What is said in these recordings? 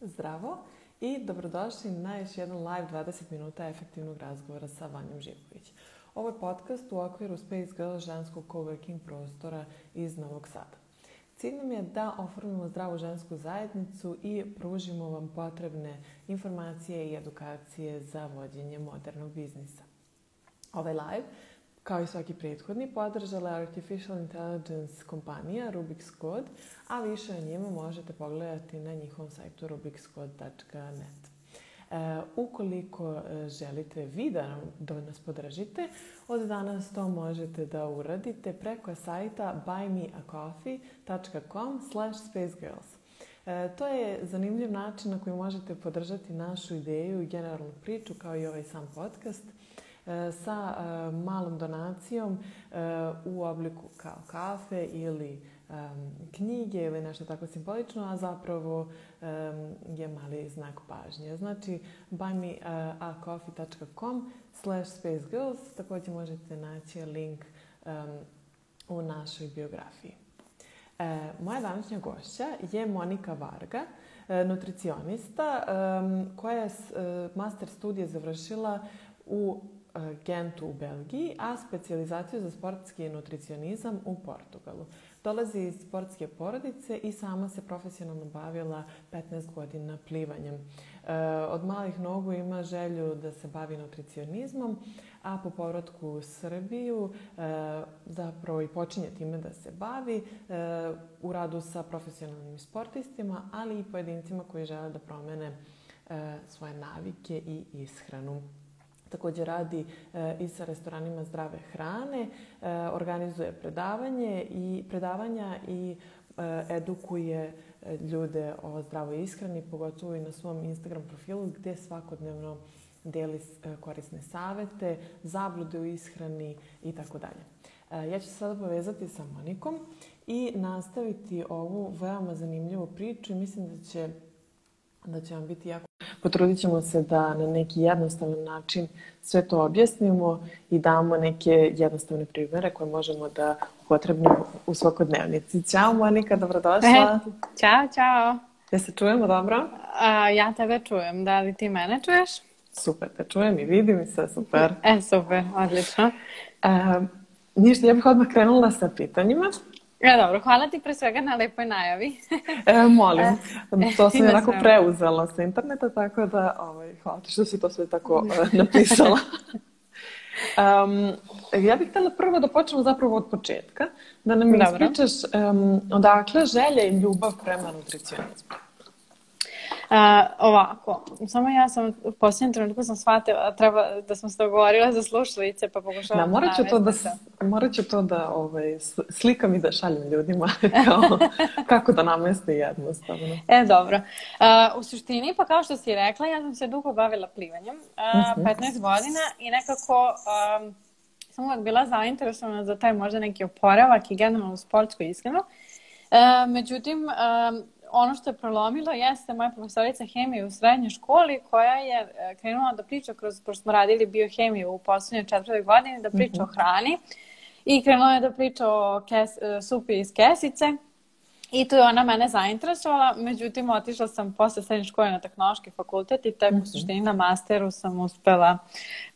Zdravo i dobrodošli na još jedan live 20 minuta efektivnog razgovora sa Vanjom Živković. Ovo je podcast u okviru Space Girl ženskog coworking prostora iz Novog Sada. Cilj nam je da oformimo zdravu žensku zajednicu i pružimo vam potrebne informacije i edukacije za vođenje modernog biznisa. Ovaj live kao i svaki prethodni, podržala Artificial Intelligence kompanija Rubik's Code, a više o njima možete pogledati na njihovom sajtu rubikscode.net. E, ukoliko e, želite vi da, nam, da nas podržite, od danas to možete da uradite preko sajta buymeacoffee.com slash spacegirls. E, to je zanimljiv način na koji možete podržati našu ideju i generalnu priču kao i ovaj sam podcast – sa e, malom donacijom e, u obliku kao kafe ili knjige ili nešto tako simbolično, a zapravo je mali znak pažnje. Znači, buymeacoffee.com slash spacegirls također možete naći link u našoj biografiji. Moja današnja gošća je Monika Varga, nutricionista koja je master studije završila u Gentu u Belgiji, a specijalizaciju za sportski nutricionizam u Portugalu. Dolazi iz sportske porodice i sama se profesionalno bavila 15 godina plivanjem. E, od malih nogu ima želju da se bavi nutricionizmom, a po povratku u Srbiju e, zapravo i počinje time da se bavi e, u radu sa profesionalnim sportistima, ali i pojedincima koji žele da promene svoje navike i ishranu. Takođe radi e, i sa restoranima zdrave hrane, e, organizuje predavanje i predavanja i e, edukuje e, ljude o zdravoj ishrani, pogotovo i na svom Instagram profilu gde svakodnevno deli e, korisne savete, zablude u ishrani i tako dalje. E, ja ću se sada povezati sa Monikom i nastaviti ovu veoma zanimljivu priču i mislim da će, da će vam biti jako Potrudit ćemo se da na neki jednostavan način sve to objasnimo i damo neke jednostavne primere koje možemo da upotrebimo u svakodnevnici. Ćao Monika, dobrodošla. E, ćao, čao. Ja se čujemo dobro? A, ja tebe čujem. Da li ti mene čuješ? Super, te čujem i vidim i sve super. E, super, odlično. E, ništa, ja bih odmah krenula sa pitanjima. Ja, dobro, hvala ti pre svega na lepoj najavi. e, molim, e, to sam onako preuzela sa interneta, tako da ovaj, hvala ti što si to sve tako uh, napisala. Um, ja bih htjela prvo da počnemo zapravo od početka, da nam ispričaš um, odakle želja i ljubav prema nutricionizmu. Uh, ovako, samo ja sam u posljednjem trenutku sam shvatila treba da smo se dogovorile za slušalice pa pokušavam da, morat ću to da, morat ću to da ovaj, slikam i da šaljem ljudima kao, kako da nameste jednostavno. E, dobro. Uh, u suštini, pa kao što si rekla, ja sam se dugo bavila plivanjem, uh, 15 godina i nekako um, sam uvijek bila zainteresovana za taj možda neki oporavak i generalno sportsko iskreno. Uh, međutim, um, ono što je prolomilo jeste moja profesorica hemije u srednjoj školi koja je e, krenula da priča kroz, pošto smo radili biohemiju u poslednjoj četvrtoj godini, da priča mm -hmm. o hrani i krenula je da priča o kes, e, supi iz kesice i tu je ona mene zainteresovala, međutim otišla sam posle srednje škole na tehnološki fakultet i tek mm -hmm. u suštini na masteru sam uspela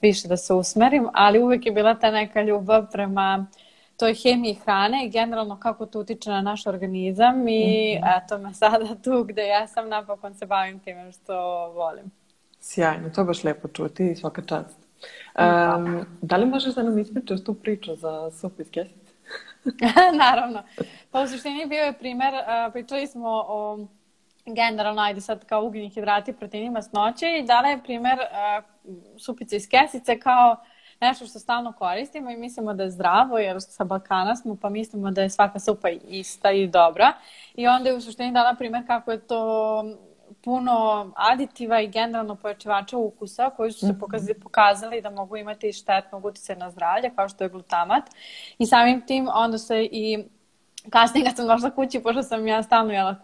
više da se usmerim, ali uvek je bila ta neka ljubav prema uh, toj hemiji hrane i generalno kako to utiče na naš organizam i mm -hmm. eto me sada tu gde ja sam napokon se bavim time što volim. Sjajno, to je baš lepo čuti i svaka čast. Um, da li možeš da nam ispričaš tu priču za supu iz kesice? Naravno. Pa u suštini bio je primer, uh, pričali smo o generalno, ajde sad kao ugljenih hidrati, proteini, masnoće i dala je primer uh, supice iz kesice kao nešto što stalno koristimo i mislimo da je zdravo, jer sa Balkana smo, pa mislimo da je svaka supa ista i dobra. I onda je u suštini dala primjer kako je to puno aditiva i generalno pojačivača ukusa koji su se mhm. pokazali, pokazali da mogu imati štetnog utjecaja na zdravlje kao što je glutamat i samim tim onda se i kasnije kad sam došla kući, pošto sam ja stalno jela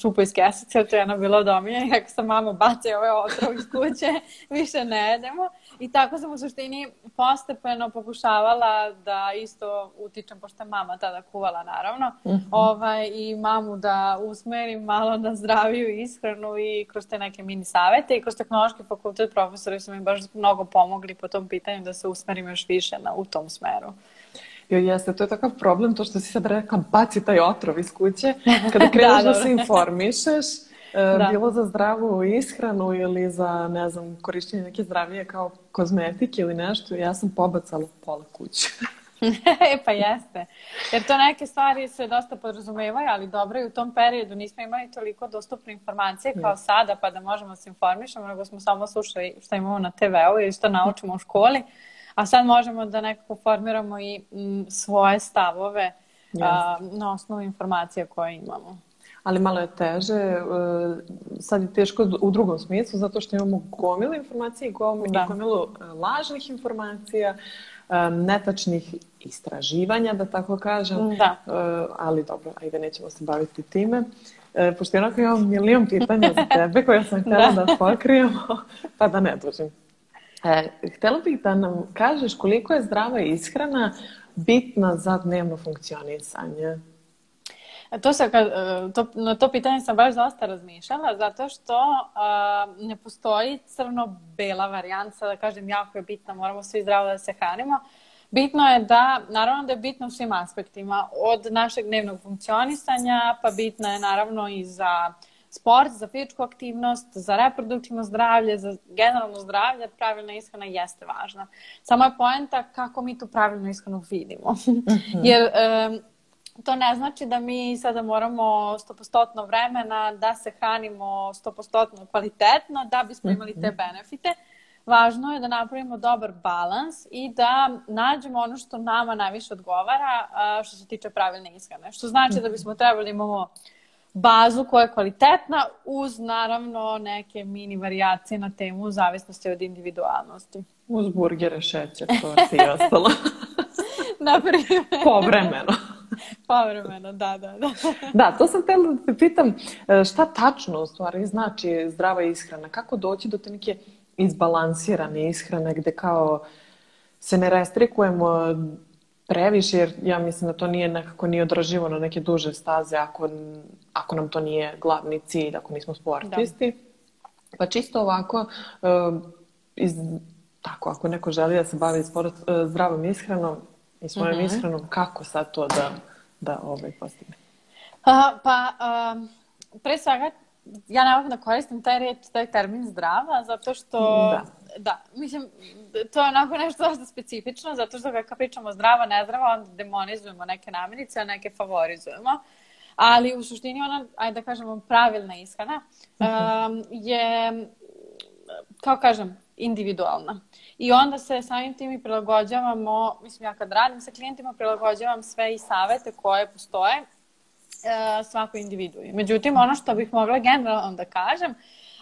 šupu iz kesice, to je ona bila od omiljenih, kako sam mama baci ove otrov iz kuće, više ne jedemo. I tako sam u suštini postepeno pokušavala da isto utičem, pošto je mama tada kuvala naravno, mhm. -huh. ovaj, i mamu da usmerim malo na zdraviju ishranu i kroz te neke mini savete i kroz tehnološki fakultet profesori su mi baš mnogo pomogli po tom pitanju da se usmerim još više na, u tom smeru. Jo, jeste, to je takav problem, to što si sad rekla, baci taj otrov iz kuće. Kada kreneš da, da se informišeš, e, da. bilo za zdravu ishranu ili za, ne znam, korišćenje neke zdravije kao kozmetike ili nešto, ja sam pobacala pola kuće. e, pa jeste. Jer to neke stvari se dosta podrazumevaju, ali dobro i u tom periodu nismo imali toliko dostupne informacije kao sada, pa da možemo da se informišemo, nego smo samo slušali šta imamo na TV-u ili što naučimo u školi. A sad možemo da nekako formiramo i m, svoje stavove a, na osnovu informacija koje imamo. Ali malo je teže, e, sad je teško u drugom smislu, zato što imamo gomilu informacije i gomilu, da. e, lažnih informacija, e, netačnih istraživanja, da tako kažem. Da. Ali dobro, ajde, nećemo se baviti time. Pošto jednako imam milion pitanja za tebe koje sam htjela da, da pokrijemo, pa da ne dužim. E, htjela bih da nam kažeš koliko je zdrava ishrana bitna za dnevno funkcionisanje. E, to se, e, to, na to pitanje sam baš dosta razmišljala, zato što uh, ne postoji crno-bela varijanta, da kažem jako je bitna, moramo svi zdravo da se hranimo. Bitno je da, naravno da je bitno u svim aspektima, od našeg dnevnog funkcionisanja, pa bitna je naravno i za sport, za fizičku aktivnost, za reproduktivno zdravlje, za generalno zdravlje, pravilna ishrana jeste važna. Samo je poenta kako mi tu pravilnu ishranu vidimo. Mhm. Jer um, to ne znači da mi sada moramo 100% vremena da se hranimo 100% kvalitetno da bismo imali te mhm. benefite. Važno je da napravimo dobar balans i da nađemo ono što nama najviše odgovara što se tiče pravilne ishrane. Što znači da bismo trebali da imamo bazu koja je kvalitetna uz naravno neke mini variacije na temu u zavisnosti od individualnosti. Uz burgere, šećer, to i ostalo. Na primjer. Povremeno. Povremeno, da, da, da. da, to sam htjela da te pitam e, šta tačno u stvari znači zdrava ishrana? Kako doći do te neke izbalansirane ishrane gde kao se ne restrikujemo previše, jer ja mislim da to nije nekako nije održivo na neke duže staze ako, ako nam to nije glavni cilj, ako nismo sportisti. Da. Pa čisto ovako, uh, iz, tako, ako neko želi da se bavi sport, uh, zdravom ishranom i svojom mm -hmm. ishranom, kako sad to da, da ovaj, postigne? Uh, pa, uh, pre svega, ja da koristim taj reč, taj termin zdrava, zato što da da, mislim, to je onako nešto dosta specifično, zato što kada pričamo zdrava, nezdrava, onda demonizujemo neke namirnice, a neke favorizujemo. Ali u suštini ona, ajde da kažemo, pravilna ishrana um, je, kao kažem, individualna. I onda se samim tim i prilagođavamo, mislim ja kad radim sa klijentima, prilagođavam sve i savete koje postoje uh, svakoj individu. Međutim, ono što bih mogla generalno da kažem,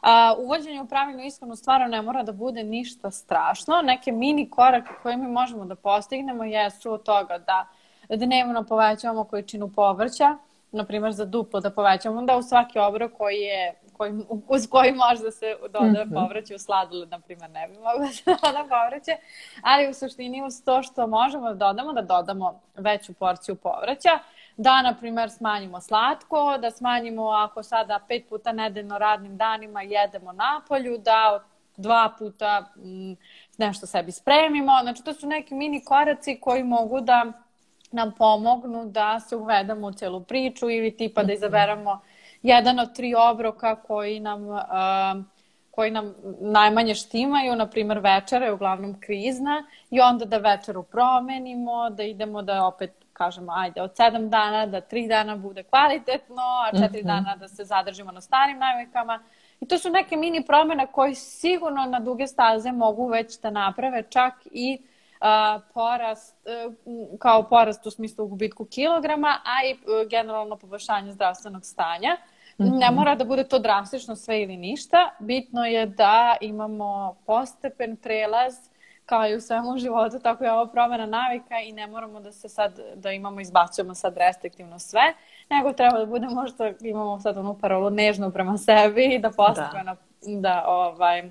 A, uvođenje u pravilnu ishranu stvarno ne mora da bude ništa strašno. Neke mini korake koje mi možemo da postignemo jesu od toga da dnevno povećavamo količinu povrća, na primjer za duplo da povećamo, onda u svaki obrok koji je koji, uz koji može da se doda mm -hmm. povrće u sladoled, na primjer, ne bi mogla da se doda povrće, ali u suštini uz to što možemo da dodamo, da dodamo veću porciju povrća, da, na primer, smanjimo slatko, da smanjimo ako sada pet puta nedeljno radnim danima jedemo napolju, da dva puta m, mm, nešto sebi spremimo. Znači, to su neki mini koraci koji mogu da nam pomognu da se uvedemo u celu priču ili tipa da izaberamo jedan od tri obroka koji nam, uh, koji nam najmanje štimaju, na primer večera je uglavnom krizna i onda da večeru promenimo, da idemo da opet kažemo, ajde, od sedam dana da tri dana bude kvalitetno, a četiri -hmm. dana da se zadržimo na starim navikama. I to su neke mini promjene koje sigurno na duge staze mogu već da naprave čak i uh, porast, uh, kao porast u smislu gubitku kilograma, a i uh, generalno poboljšanje zdravstvenog stanja. -hmm. Ne mora da bude to drastično sve ili ništa. Bitno je da imamo postepen prelaz kao i u svemu u životu, tako je ovo promjena navika i ne moramo da se sad, da imamo, izbacujemo sad restriktivno sve, nego treba da budemo možda imamo sad onu parolu nežno prema sebi i da postepeno da. da, ovaj,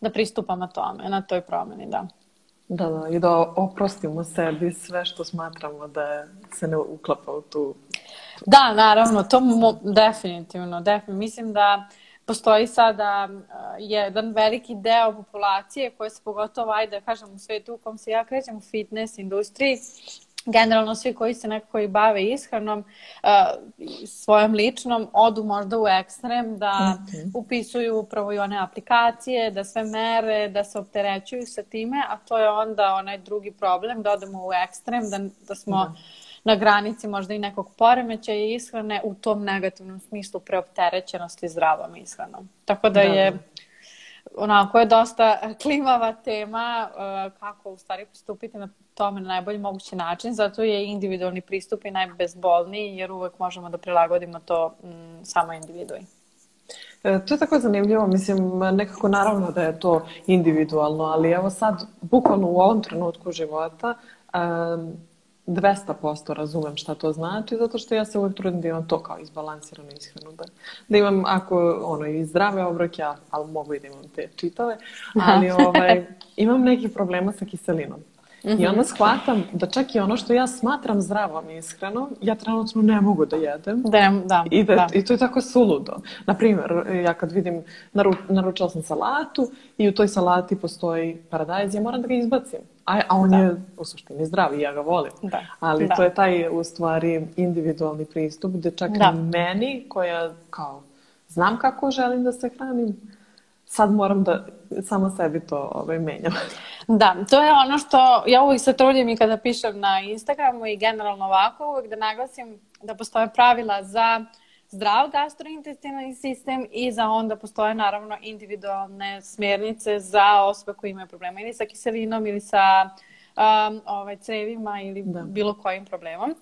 da pristupamo tome, na toj promjeni, da. Da, da, i da oprostimo sebi sve što smatramo da se ne uklapa u tu... Da, naravno, to mo, definitivno, definitivno. Mislim da postoji sada uh, jedan veliki deo populacije koje se pogotovo, ajde da kažem, u svetu u kom se ja krećem u fitness industriji, generalno svi koji se nekako i bave ishranom svojom ličnom odu možda u ekstrem da okay. upisuju upravo i one aplikacije, da sve mere, da se opterećuju sa time, a to je onda onaj drugi problem da odemo u ekstrem, da, da smo da. na granici možda i nekog poremećaja ishrane u tom negativnom smislu preopterećenosti zdravom ishranom. Tako da, da je onako je dosta klimava tema uh, kako u stvari pristupiti na tome na najbolji mogući način, zato je individualni pristup i najbezbolniji jer uvek možemo da prilagodimo to m, samo individui. E, to je tako zanimljivo, mislim, nekako naravno da je to individualno, ali evo sad, bukvalno u ovom trenutku života, 200% razumem šta to znači, zato što ja se uvek trudim da imam to kao izbalansirano ishranu. Da, da imam, ako, ono, i zdrave obroke, ali mogu i da imam te čitave, ali ovaj, imam nekih problema sa kiselinom. Mm -hmm. I onda shvatam da čak i ono što ja smatram zdravom ishranom, ja trenutno ne mogu da jedem. Da, da. I, da, da. I to je tako suludo. Naprimjer, ja kad vidim, naru, naručala sam salatu i u toj salati postoji paradajz, ja moram da ga izbacim. A, a on da. je u suštini zdrav i ja ga volim. Da. Ali da. to je taj u stvari individualni pristup gde čak da. i meni koja kao znam kako želim da se hranim, sad moram da samo sebi to ovaj, menjam. Da, to je ono što ja uvijek se trudim i kada pišem na Instagramu i generalno ovako, uvijek da naglasim da postoje pravila za zdrav gastrointestinalni sistem i za onda postoje naravno individualne smjernice za osobe koje imaju problema ili sa kiselinom ili sa um, ovaj, cevima ili da. bilo kojim problemom.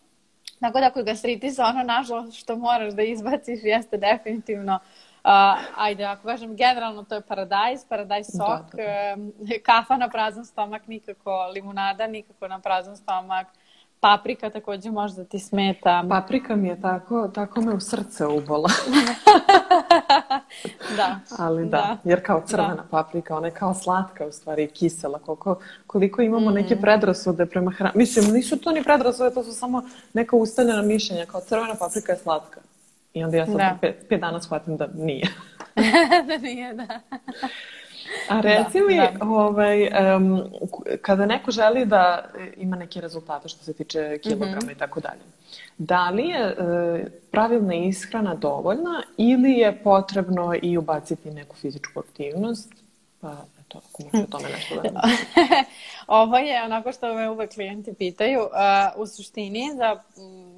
Tako da ako je gastritis, ono nažalost što moraš da izbaciš jeste definitivno Uh, ajde, ako kažem generalno, to je paradajz, paradajz da, sok, da, da. kafa na prazan stomak, nikako limunada, nikako na prazan stomak, paprika takođe može da ti smeta. Paprika mi je tako, tako me u srce ubola. da. Ali da, da, jer kao crvena da. paprika, ona je kao slatka u stvari, kisela, koliko, koliko imamo mm. neke predrasude prema hrani. Mislim, nisu to ni predrasude, to su samo neka ustaljena mišljenja, kao crvena paprika je slatka. I onda ja sad da. pet, pet dana shvatim da nije. da nije, da. A reci da, mi, da. Ovaj, um, kada neko želi da ima neke rezultate što se tiče kilograma -hmm. i tako dalje, da li je e, pravilna ishrana dovoljna ili je potrebno i ubaciti neku fizičku aktivnost? Pa, eto, ako možete o tome nešto da Ovo je onako što me uvek klijenti pitaju. Uh, u suštini za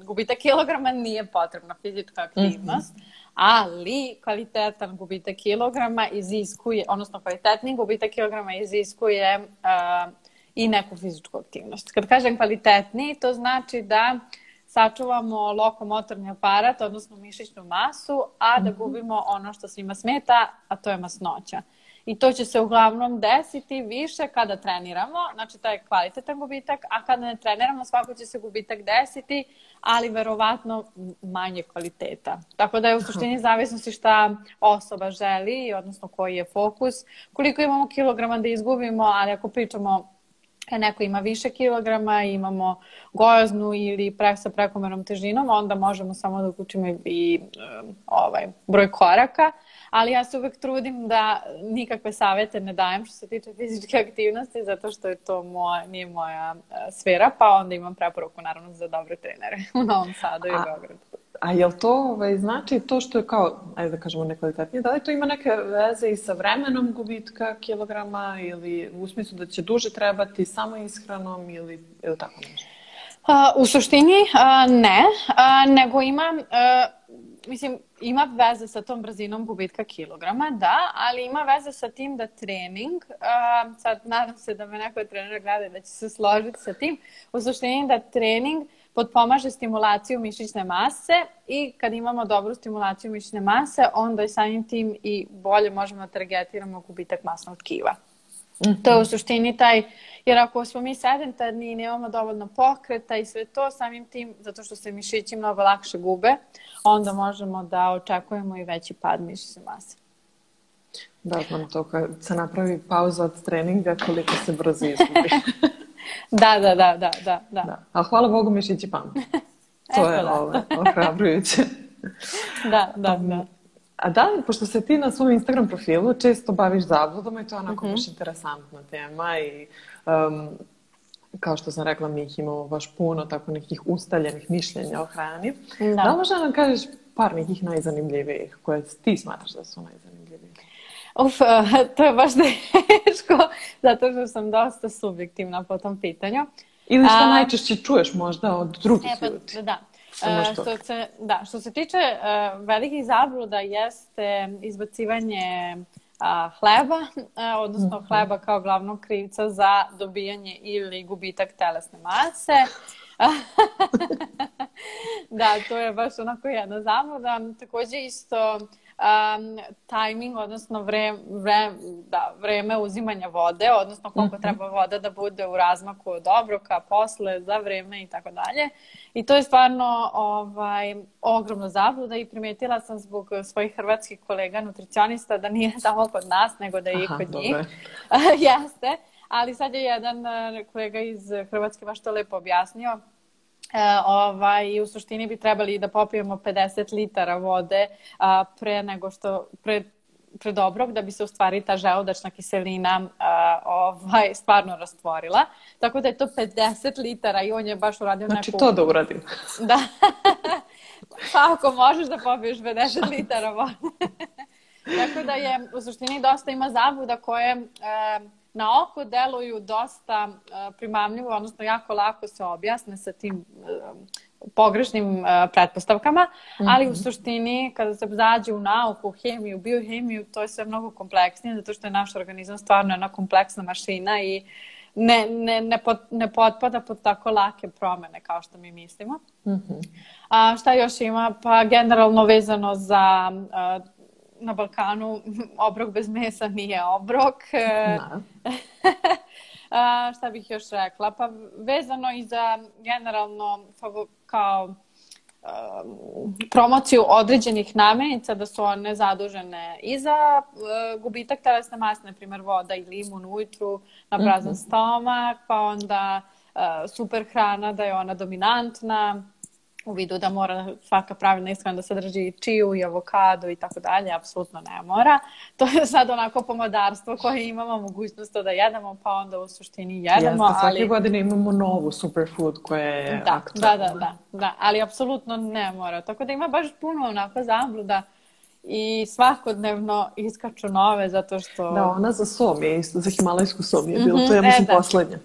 gubitak kilograma nije potrebna fizička aktivnost, mm -hmm. ali kvalitetan gubitak kilograma iziskuje, odnosno kvalitetni gubitak kilograma iziskuje uh, i neku fizičku aktivnost. Kad kažem kvalitetni, to znači da sačuvamo lokomotorni aparat, odnosno mišićnu masu, a da mhm. gubimo ono što svima smeta, a to je masnoća. I to će se uglavnom desiti više kada treniramo, znači taj kvalitetan gubitak, a kada ne treniramo svako će se gubitak desiti, ali verovatno manje kvaliteta. Tako da je u suštini zavisnosti šta osoba želi, odnosno koji je fokus, koliko imamo kilograma da izgubimo, ali ako pričamo kad neko ima više kilograma, imamo gojaznu ili pre, sa prekomernom težinom, onda možemo samo da uključimo i um, ovaj, broj koraka ali ja se uvek trudim da nikakve savete ne dajem što se tiče fizičke aktivnosti, zato što je to moja, nije moja uh, sfera, pa onda imam preporuku naravno za dobre trenere u Novom Sadu i u Beogradu. A jel to ovaj, znači to što je kao, ajde da kažemo nekvalitetnije, da li to ima neke veze i sa vremenom gubitka kilograma ili u smislu da će duže trebati samo ishranom ili, ili tako nešto? U suštini ne, nego ima, uh, mislim, ima veze sa tom brzinom gubitka kilograma, da, ali ima veze sa tim da trening, uh, sad nadam se da me neko trener gleda da će se složiti sa tim, u suštini da trening potpomaže stimulaciju mišićne mase i kad imamo dobru stimulaciju mišićne mase, onda i samim tim i bolje možemo da targetiramo gubitak masnog tkiva. Mm -hmm. To je u suštini taj, jer ako smo mi sedentarni i nemamo dovoljno pokreta i sve to, samim tim, zato što se mišići mnogo lakše gube, onda možemo da očekujemo i veći pad mišićne mase. Da, znam to kad se napravi pauza od treninga koliko se brzo izgubi. da, da, da, da, da, da. da. A hvala Bogu mišići pamte. To je da. ovo, ohrabrujuće. da, da, da. A da li, pošto se ti na svom Instagram profilu često baviš zabludama i to je onako mm -hmm. baš interesantna tema i um, kao što sam rekla, mi ih imamo baš puno tako nekih ustaljenih mišljenja o hrani. Da, da li možda nam kažeš par nekih najzanimljivijih koje ti smatraš da su najzanimljiviji? Uf, to je baš teško, zato što sam dosta subjektivna po tom pitanju. Ili što A, najčešće čuješ možda od drugih e, pa, ljudi? Da. Uh, što, se, da, što se tiče uh, velikih zabluda jeste izbacivanje uh, hleba, uh, odnosno mm -hmm. hleba kao glavnog krivca za dobijanje ili gubitak telesne mase. da, to je baš onako jedna zabluda. Takođe isto um, timing, odnosno vreme, vreme, da, vreme uzimanja vode, odnosno koliko -hmm. treba voda da bude u razmaku od obroka, posle, za vreme i tako dalje. I to je stvarno ovaj, ogromna zabluda i primetila sam zbog svojih hrvatskih kolega nutricionista da nije samo kod nas, nego da je i kod njih. Jeste. Ali sad je jedan eh, kolega iz Hrvatske baš to lepo objasnio E, ovaj, u suštini bi trebali da popijemo 50 litara vode a, pre nego što, pre, pre dobrog, da bi se u stvari ta želudačna kiselina a, ovaj, stvarno rastvorila. Tako da je to 50 litara i on je baš uradio znači, neku... Znači to da uradim. Da. pa ako možeš da popiješ 50 litara vode. Tako da je u suštini dosta ima zabuda koje... E, na oko deluju dosta uh, primamljivo, odnosno jako lako se objasne sa tim uh, pogrešnim uh, pretpostavkama, -hmm. ali u suštini kada se zađe u nauku, hemiju, biohemiju, to je sve mnogo kompleksnije, zato što je naš organizam stvarno jedna kompleksna mašina i ne, ne, ne, pot, ne potpada pod tako lake promene kao što mi mislimo. Mm -hmm. A, šta još ima? Pa generalno vezano za uh, na Balkanu obrok bez mesa nije obrok. Da. A, šta bih još rekla? Pa vezano i za generalno kao um, promociju određenih namirnica da su one zadužene i za uh, gubitak telesne mase, na primjer voda i limun ujutru na prazan mm -hmm. stomak, pa onda uh, super hrana da je ona dominantna, u vidu da mora svaka pravilna ishrana da sadrži čiju i avokado i tako dalje, apsolutno ne mora. To je sad onako pomodarstvo koje imamo mogućnost da jedemo, pa onda u suštini jedemo. Jeste, svake ali... godine imamo novu superfood koja je da, aktualna. Da, da, da, da, ali apsolutno ne mora. Tako da ima baš puno onako zabluda i svakodnevno iskaču nove zato što... Da, ona za som je isto, za himalajsku som je bilo, mm -hmm, to je, ja mislim, e, da. poslednja.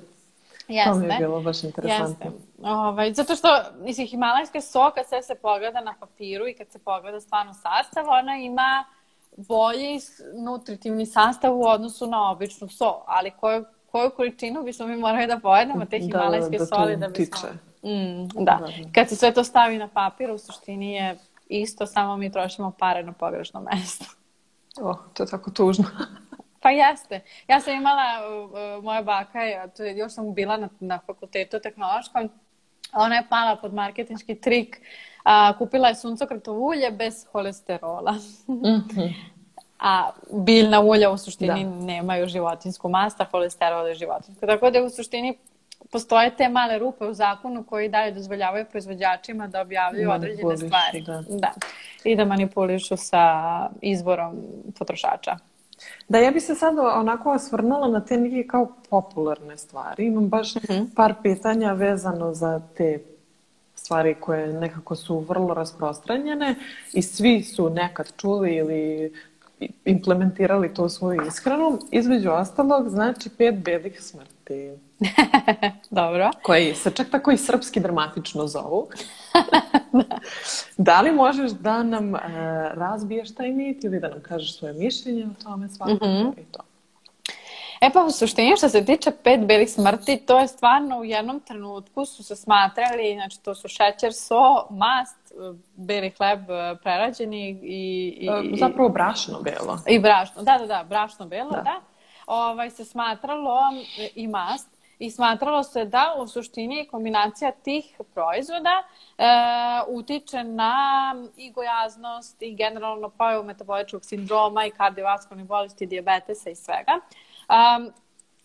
Jeste. To mi je bilo baš interesantno. Jeste. Ovaj, zato što, mislim, himalajska so, kad sve se pogleda na papiru i kad se pogleda stvarno sastav, ona ima bolji nutritivni sastav u odnosu na običnu so, ali koju, koju količinu bismo mi morali da pojedemo te da, himalajske da, da, soli da bismo... Tiče. Mm, da. da. Kad se sve to stavi na papir, u suštini je isto, samo mi trošimo pare na pogrešno mesto. Oh, to je tako tužno. Pa jeste. Ja sam imala, uh, moja baka, to je, još sam bila na, na fakultetu tehnološkom, ona je pala pod marketinški trik, a, kupila je suncokretovo ulje bez holesterola. -hmm. A biljna ulja u suštini da. nemaju životinsku mast, a holesterol je životinsko. Tako da u suštini postoje te male rupe u zakonu koji dalje dozvoljavaju proizvođačima da objavljuju određene stvari. Da. da. I da manipulišu sa izborom potrošača. Da, ja bi se sad onako osvrnula na te neke kao popularne stvari. Imam baš mm -hmm. par pitanja vezano za te stvari koje nekako su vrlo rasprostranjene i svi su nekad čuli ili implementirali to u svoju ishranu. Između ostalog, znači pet belih smrti. Dobro. Koji se čak tako i srpski dramatično zovu. da li možeš da nam uh, razbiješ taj mit ili da nam kažeš svoje mišljenje o tome svakako mm -hmm. i to? E pa u suštini što se tiče pet belih smrti, to je stvarno u jednom trenutku su se smatrali, znači to su šećer, so, mast, beli hleb e, prerađeni i... i, i Zapravo brašno belo. I brašno, da, da, da, brašno belo, da. da ovaj, se smatralo i mast i smatralo se da u suštini kombinacija tih proizvoda e, utiče na i gojaznost i generalno pojavu metaboličkog sindroma i kardiovaskularnih bolesti, diabetesa i svega. Um,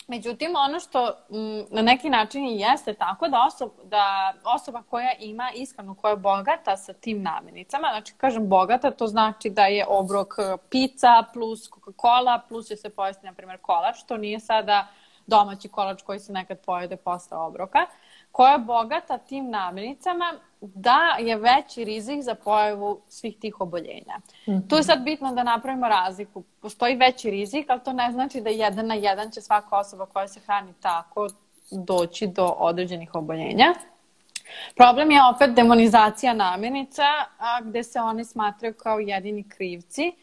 Međutim, ono što m, na neki način i jeste tako da, osob, da osoba koja ima ishranu koja je bogata sa tim namirnicama, znači kažem bogata, to znači da je obrok pizza plus Coca-Cola plus će se pojesti, na primjer, kolač, što nije sada domaći kolač koji se nekad pojede posle obroka, koja je bogata tim namirnicama da je veći rizik za pojavu svih tih oboljenja. Mm -hmm. Tu je sad bitno da napravimo razliku. Postoji veći rizik, ali to ne znači da jedan na jedan će svaka osoba koja se hrani tako doći do određenih oboljenja. Problem je opet demonizacija namirnica, a, gde se oni smatraju kao jedini krivci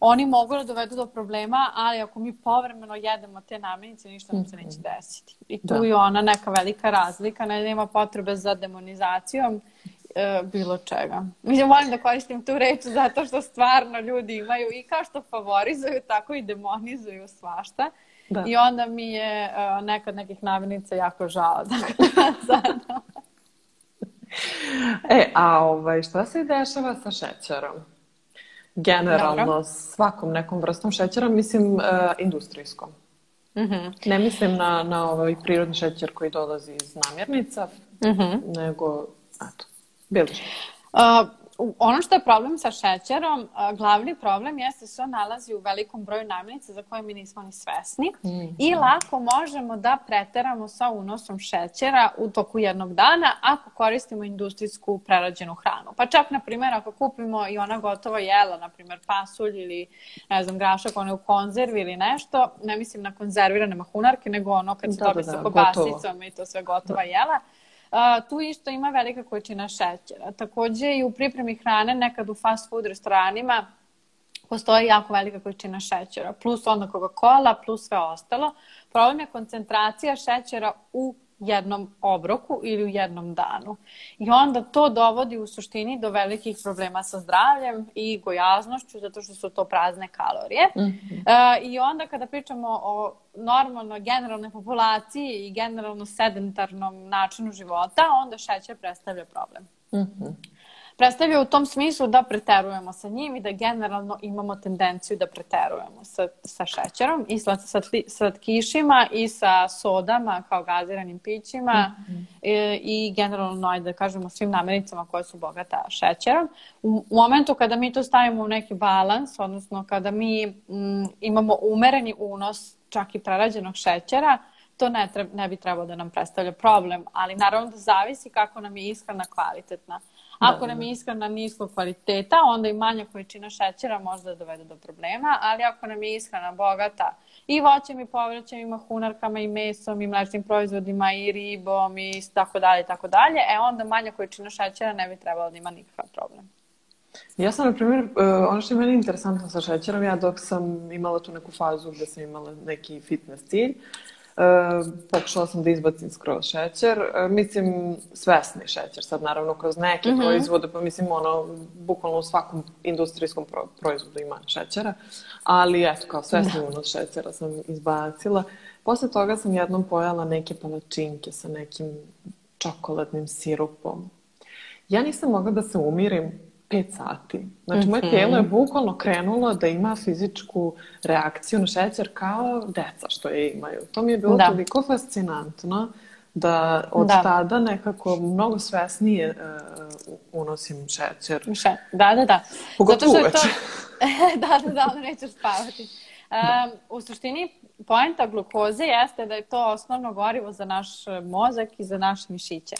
oni mogu da dovedu do problema, ali ako mi povremeno jedemo te namirnice, ništa nam se neće mhm. desiti. I tu da. je ona neka velika razlika, ne nema potrebe za demonizacijom e, bilo čega. Mislim, volim da koristim tu reč zato što stvarno ljudi imaju i kao što favorizuju, tako i demonizuju svašta. Da. I onda mi je uh, nekad nekih namirnica jako žao. Da, zajedno. e, a ovaj, šta se dešava sa šećerom? Generalno Dobro. svakom nekom vrstom šećera, mislim uh, industrijskom. Mm -hmm. Ne mislim na, na ovaj prirodni šećer koji dolazi iz namirnica, mm -hmm. nego, eto, bilo što. Uh, ono što je problem sa šećerom, glavni problem jeste da on nalazi u velikom broju namirnica za koje mi nismo ni svesni mm i lako možemo da preteramo sa unosom šećera u toku jednog dana ako koristimo industrijsku prerađenu hranu. Pa čak, na primjer, ako kupimo i ona gotova jela, na primjer pasulj ili, ne znam, grašak, one u konzervi ili nešto, ne mislim na konzervirane mahunarke, nego ono kad se da, dobije da, da, sa kobasicom i to sve gotova da. jela, tu isto ima velika količina šećera. Takođe i u pripremi hrane, nekad u fast food restoranima, postoji jako velika količina šećera, plus onda Coca-Cola, plus sve ostalo. Problem je koncentracija šećera u jednom obroku ili u jednom danu. I onda to dovodi u suštini do velikih problema sa zdravljem i gojaznošću, zato što su to prazne kalorije. Mm -hmm. e, I onda kada pričamo o normalno generalnoj populaciji i generalno sedentarnom načinu života, onda šećer predstavlja problem. Mm -hmm predstavlja u tom smislu da preterujemo sa njim i da generalno imamo tendenciju da preterujemo sa, sa šećerom i sa slatkišima i sa sodama kao gaziranim pićima mm -hmm. i, i generalno, ajde da kažemo, svim namirnicama koje su bogata šećerom. U, u momentu kada mi to stavimo u neki balans, odnosno kada mi m, mm, imamo umereni unos čak i prerađenog šećera, to ne, treba, ne bi trebalo da nam predstavlja problem, ali naravno da zavisi kako nam je ishrana kvalitetna. Ako nam je ishrana niskog kvaliteta, onda i manja količina šećera može da dovede do problema, ali ako nam je ishrana bogata i voćem i povrćem i mahunarkama i mesom i mlečnim proizvodima i ribom i tako dalje tako dalje, e onda manja količina šećera ne bi trebalo da ima nikakav problem. Ja sam, na primjer, uh, ono što je meni interesantno sa šećerom, ja dok sam imala tu neku fazu gde sam imala neki fitness cilj, E, pokušala sam da izbacim skroz šećer. E, mislim, svesni šećer, sad naravno kroz neke mm -hmm. proizvode, pa mislim ono, bukvalno u svakom industrijskom pro proizvodu ima šećera, ali eto, kao svesni da. unos šećera sam izbacila. Posle toga sam jednom pojela neke palačinke sa nekim čokoladnim sirupom. Ja nisam mogla da se umirim 5 sati. Znači, moje mhm. tijelo je bukvalno krenulo da ima fizičku reakciju na šećer kao deca što je imaju. To mi je bilo da. toliko fascinantno da od da. tada nekako mnogo svesnije uh, unosim šećer. Še, da, da, da. Pogotovo Zato što je to... da, da, da, nećeš spavati. Um, u suštini, poenta glukoze jeste da je to osnovno gorivo za naš mozak i za naše mišiće.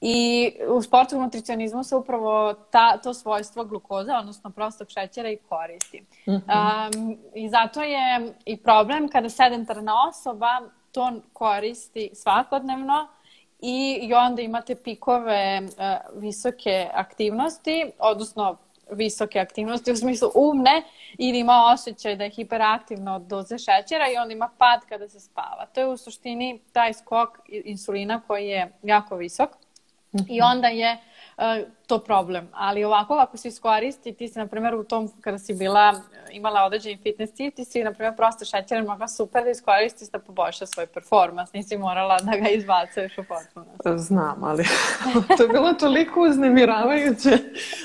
I u sportskom nutricionizmu se upravo ta, to svojstvo glukoza, odnosno prostog šećera i koristi. Mm -hmm. um, I zato je i problem kada sedentarna osoba to koristi svakodnevno i, i onda imate pikove uh, visoke aktivnosti, odnosno visoke aktivnosti u smislu umne ili ima osjećaj da je hiperaktivno od doze šećera i onda ima pad kada se spava. To je u suštini taj skok insulina koji je jako visok. I onda je to problem. Ali ovako, ako se iskoristi, ti si, na primjer, u tom, kada si bila, imala određeni fitness cilj, ti si, na primjer, prosto šećer mogla super da iskoristiš da poboljša svoj performans. Nisi morala da ga izbacuješ u potpunosti. Znam, ali to je bilo toliko uznemiravajuće.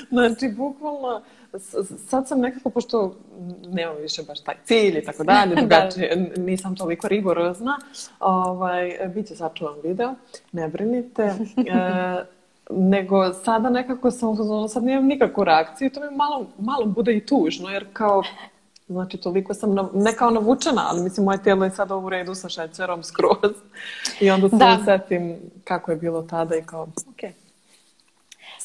Znači, bukvalno, sad sam nekako, pošto nemam više baš taj cilj i tako dalje, da. drugačije, nisam toliko rigorozna, ovaj, bit će sačuvan video, ne brinite. E, nego sada nekako sam sad nemam nikakvu reakciju i to mi malo, malo bude i tužno, jer kao, znači toliko sam, na, ne kao navučena, ali mislim moje tijelo je sada u redu sa šećerom skroz. I onda se da. setim kako je bilo tada i kao, ok.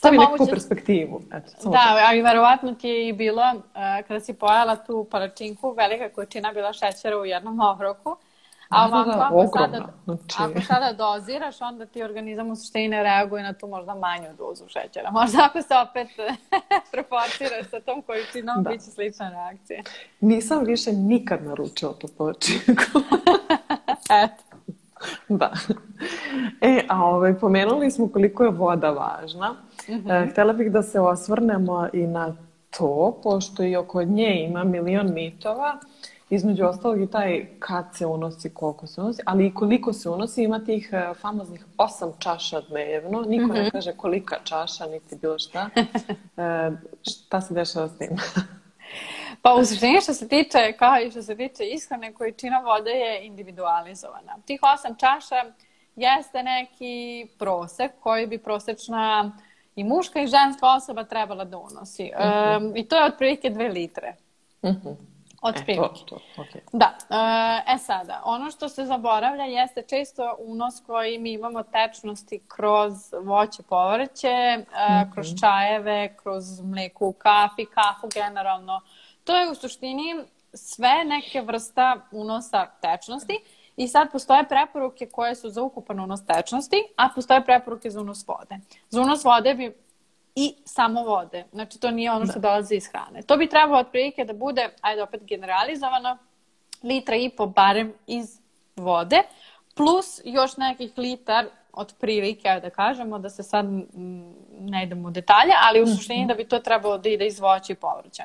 Stavi neku moguće... perspektivu. Eto, da, ali verovatno ti je i bilo, uh, kada si pojela tu palačinku, velika količina bila šećera u jednom obroku. A ovako, da, da, ako, sada, znači... ako sada doziraš, onda ti organizam u suštini ne reaguje na tu možda manju dozu šećera. Možda ako se opet proporciraš sa tom količinom, da. bit će slična reakcija. Nisam više nikad naručila tu počinku. Eto. Da. E, a ovaj, pomenuli smo koliko je voda važna. Mm -hmm. e, htjela bih da se osvrnemo i na to, pošto i oko nje ima milion mitova između ostalog i taj kad se unosi, koliko se unosi, ali i koliko se unosi, ima tih uh, famoznih osam čaša dnevno, niko ne mhm. kaže kolika čaša, niti bilo šta. Uh, šta se dešava s tim? Pa u suštini što se tiče, kao i što se tiče ishrane, količina vode je individualizovana. Tih osam čaša jeste neki prosek koji bi prosečna i muška i ženska osoba trebala da unosi. Mm -hmm. um, I to je otprilike dve litre. Mm -hmm. Od e, to, to, okay. Da. E, e sada, ono što se zaboravlja jeste često unos koji mi imamo tečnosti kroz voće, povrće, mm -hmm. kroz čajeve, kroz mleku u kafi, kafu generalno. To je u suštini sve neke vrsta unosa tečnosti i sad postoje preporuke koje su za ukupan unos tečnosti, a postoje preporuke za unos vode. Za unos vode bi i samo vode. Znači, to nije ono što da. dolazi iz hrane. To bi trebalo otprilike da bude, ajde opet generalizovano, litra i po barem iz vode, plus još nekih litar od prilike, da kažemo, da se sad ne idemo u detalje, ali u suštini mhm. da bi to trebalo da ide iz voća i povrća.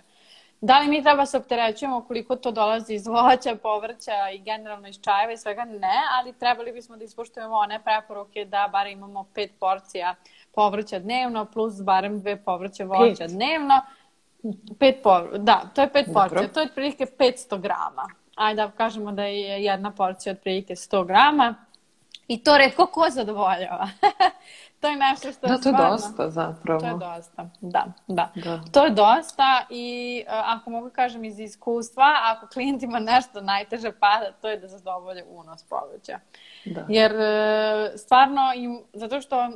Da li mi treba se opterećujemo koliko to dolazi iz voća, povrća i generalno iz čajeva i svega? Ne, ali trebali bismo da ispoštujemo one preporuke da bar imamo pet porcija povrća dnevno plus barem dve povrće voća pet. dnevno. Pet povr... Da, to je pet Dobro. porcija. To je otprilike 500 grama. Ajde da kažemo da je jedna porcija otprilike 100 grama. I to redko ko zadovoljava. to je nešto što da, je to je dosta zapravo. To je dosta, da, da. da. To je dosta i uh, ako mogu kažem iz iskustva, ako klijentima nešto najteže pada, to je da zadovolje unos povrća. Da. Jer uh, stvarno im, zato što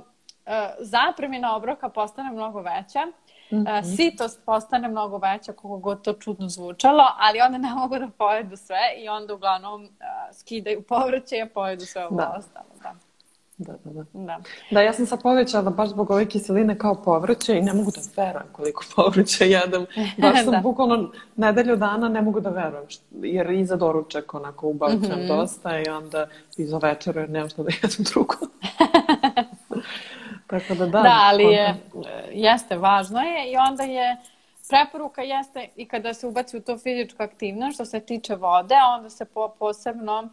E, zapremina obroka postane mnogo veća, mm -hmm. sitost postane mnogo veća, kako god to čudno zvučalo, ali onda ne mogu da pojedu sve i onda uglavnom uh, skidaju povrće i pojedu sve ovo da. ostalo. Da. Da, da, da. Da. da, ja sam sad povećala baš zbog ove kiseline kao povrće i ne mogu da verujem koliko povrća jedem. Baš sam da. bukvalno nedelju dana ne mogu da verujem, jer i za doručak onako ubavćam mm -hmm. dosta i onda i za večer jer nemam što da jedem drugo. Tako da da. Da, ali je, jeste, važno je i onda je preporuka jeste i kada se ubaci u to fizičko aktivnost što se tiče vode, onda se po, posebno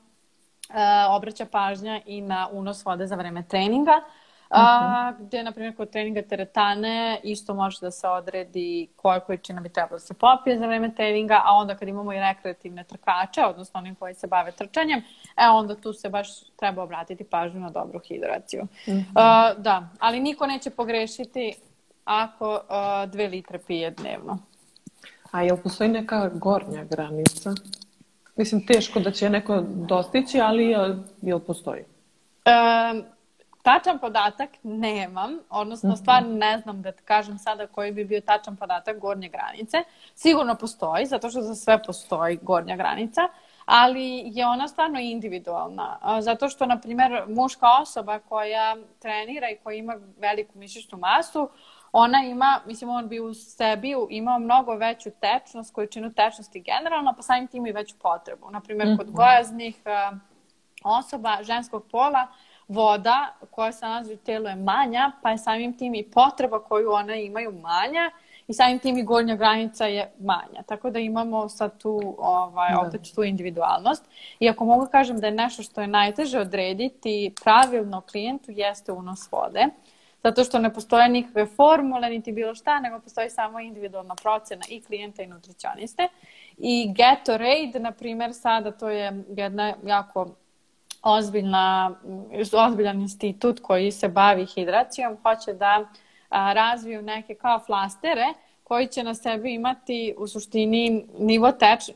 obraća pažnja i na unos vode za vreme treninga. Uh, A, mhm. gde, na primjer, kod treninga teretane isto može da se odredi koja količina bi trebalo da se popije za vreme treninga, a onda kad imamo i rekreativne trkače, odnosno onim koji se bave trčanjem, e onda tu se baš treba obratiti pažnju na dobru hidraciju. Mm -hmm. A, da, ali niko neće pogrešiti ako a, dve litre pije dnevno. A jel postoji neka gornja granica? Mislim, teško da će neko dostići, ali jel, jel postoji? Um, Tačan podatak nemam, odnosno mhm. stvarno ne znam da kažem sada koji bi bio tačan podatak gornje granice. Sigurno postoji, zato što za sve postoji gornja granica, ali je ona stvarno individualna. Zato što, na primjer, muška osoba koja trenira i koja ima veliku mišićnu masu, ona ima, mislim, on bi u sebi imao mnogo veću tečnost, količinu tečnosti generalno, pa samim tim i veću potrebu. Naprimjer, kod mhm. gojaznih osoba ženskog pola, voda koja se nalazi u telu je manja, pa je samim tim i potreba koju one imaju manja i samim tim i gornja granica je manja. Tako da imamo sad tu ovaj, da. opet tu individualnost. I ako mogu kažem da je nešto što je najteže odrediti pravilno klijentu jeste unos vode. Zato što ne postoje nikakve formule niti bilo šta, nego postoji samo individualna procena i klijenta i nutricioniste. I Gatorade, na primjer, sada to je jedna jako ozbiljna, ozbiljan institut koji se bavi hidracijom, hoće da razviju neke kao flastere koji će na sebi imati u suštini nivo teč,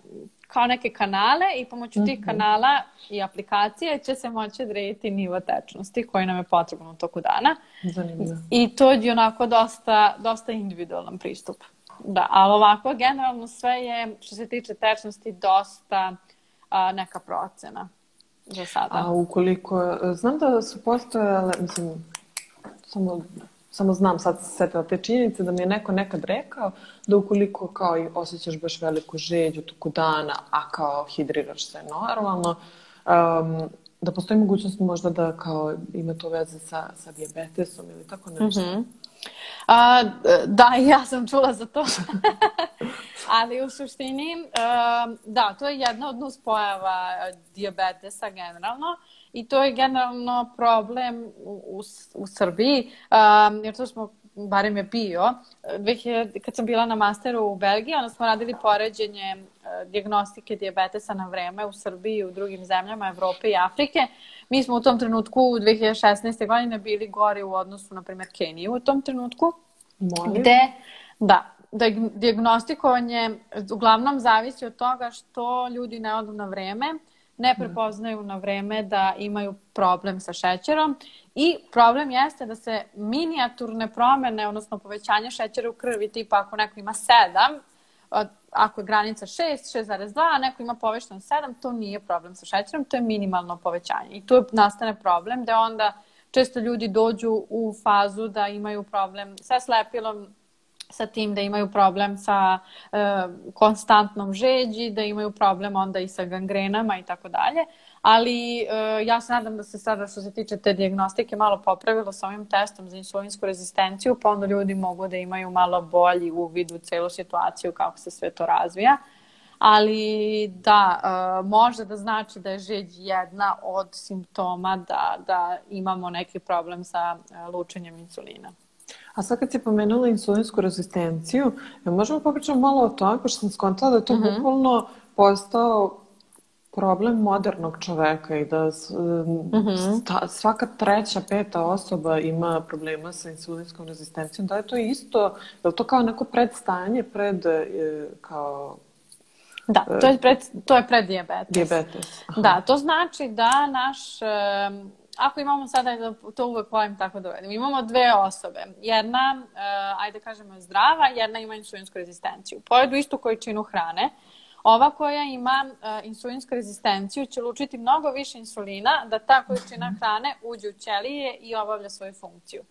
kao neke kanale i pomoću tih mhm. kanala i aplikacije će se moći odrediti nivo tečnosti koji nam je potreban u toku dana. Zanimljivo. I to je onako dosta, dosta individualan pristup. Da, ali ovako generalno sve je što se tiče tečnosti dosta a, neka procena za sada. A ukoliko, znam da su postojale, mislim, samo samo znam sad se setila te činjenice da mi je neko nekad rekao da ukoliko kao i osjećaš baš veliku žeđu toku dana, a kao hidriraš se normalno, um, da postoji mogućnost možda da kao ima to veze sa, sa diabetesom ili tako nešto. Mm -hmm. A, da, ja sam čula za to. Ali u suštini, da, to je jedna od nuspojava diabetesa generalno. I to je generalno problem u, u Srbiji, um, jer to smo barem je bio. 2000, kad sam bila na masteru u Belgiji, onda smo radili poređenje uh, diagnostike diabetesa na vreme u Srbiji i u drugim zemljama Evrope i Afrike. Mi smo u tom trenutku u 2016. godine bili gori u odnosu, na primjer, Keniju u tom trenutku. Molim. Gde, da, da diagnostikovanje uglavnom zavisi od toga što ljudi ne odu na vreme, ne prepoznaju na vreme da imaju problem sa šećerom i problem jeste da se minijaturne promene, odnosno povećanje šećera u krvi, tipa ako neko ima 7, ako je granica 6, 6,2, a neko ima povećan 7, to nije problem sa šećerom, to je minimalno povećanje. I tu nastane problem da onda često ljudi dođu u fazu da imaju problem sa slepilom, sa tim da imaju problem sa e, konstantnom žeđi, da imaju problem onda i sa gangrenama i tako dalje. Ali e, ja se nadam da se sada što se tiče te diagnostike malo popravilo sa ovim testom za insulinsku rezistenciju, pa onda ljudi mogu da imaju malo bolji uvid u celu situaciju kako se sve to razvija. Ali da, e, može da znači da je žeđ jedna od simptoma da, da imamo neki problem sa e, lučenjem insulina. A sad kad si pomenula insulinsku rezistenciju, možemo popričati malo o tome, pošto sam skontala da je to mm -hmm. bukvalno postao problem modernog čoveka i da mm -hmm. svaka treća, peta osoba ima problema sa insulinskom rezistencijom. Da je to isto, je li to kao neko predstanje pred e, kao Da, to je pred, to je pred diabetes. Diabetes. Da, to znači da naš ako imamo sada, to uvek volim tako da uvedim, imamo dve osobe. Jedna, uh, ajde kažemo, je zdrava, jedna ima insulinsku rezistenciju. Pojedu istu količinu hrane. Ova koja ima uh, insulinsku rezistenciju će lučiti mnogo više insulina da ta količina hrane uđe u ćelije i obavlja svoju funkciju.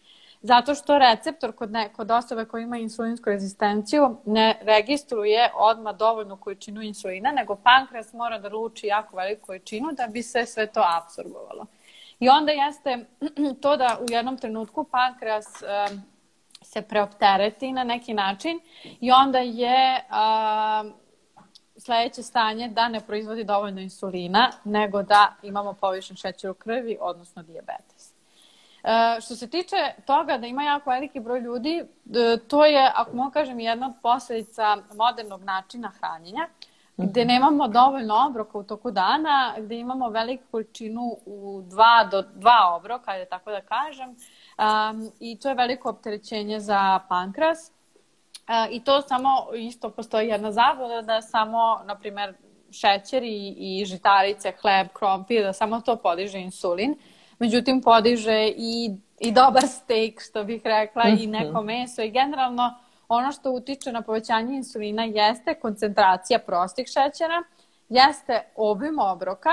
Zato što receptor kod, ne, kod osobe koja ima insulinsku rezistenciju ne registruje odmah dovoljnu količinu insulina, nego pankreas mora da luči jako veliku količinu da bi se sve to absorbovalo. I onda jeste to da u jednom trenutku pankreas se preoptereti na neki način i onda je sledeće stanje da ne proizvodi dovoljno insulina, nego da imamo povišen šećer u krvi, odnosno diabetes. Uh, što se tiče toga da ima jako veliki broj ljudi, to je, ako mogu kažem, jedna od posledica modernog načina hranjenja gde nemamo dovoljno obroka u toku dana, gde imamo veliku količinu u dva do dva obroka, ajde tako da kažem, um, i to je veliko opterećenje za pankras. Uh, I to samo, isto postoji jedna zabluda da samo, na primer, šećer i, i žitarice, hleb, krompir, da samo to podiže insulin. Međutim, podiže i, i dobar steak, što bih rekla, i neko mhm. meso i generalno Ono što utiče na povećanje insulina jeste koncentracija prostih šećera, jeste obim obroka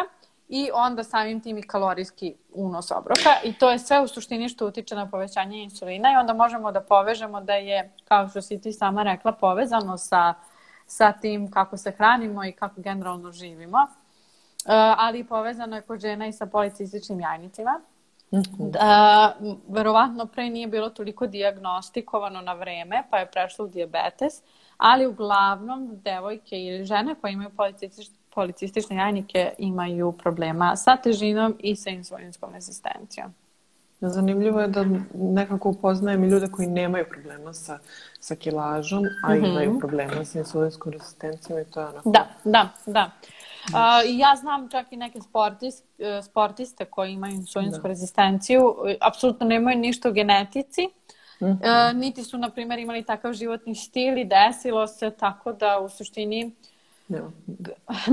i onda samim tim i kalorijski unos obroka i to je sve u suštini što utiče na povećanje insulina i onda možemo da povežemo da je, kao što si ti sama rekla, povezano sa, sa tim kako se hranimo i kako generalno živimo, uh, ali povezano je kod žena i sa policističnim jajnicima. Mm-hmm. Da, verovatno pre nije bilo toliko diagnostikovano na vreme, pa je prešlo u diabetes, ali uglavnom devojke ili žene koje imaju policistične, policistične jajnike imaju problema sa težinom i sa insulinskom rezistencijom. Zanimljivo je da nekako upoznajem i ljude koji nemaju problema sa, sa kilažom, a mm -hmm. imaju problema sa insulinskom rezistencijom i to je onako... Da, da, da. Uh, ja znam čak i neke sportist, uh, sportiste koji imaju insulinsku da. rezistenciju, apsolutno nemaju ništa u genetici, mm -hmm. niti su, na primjer, imali takav životni stil i desilo se tako da u suštini Nema.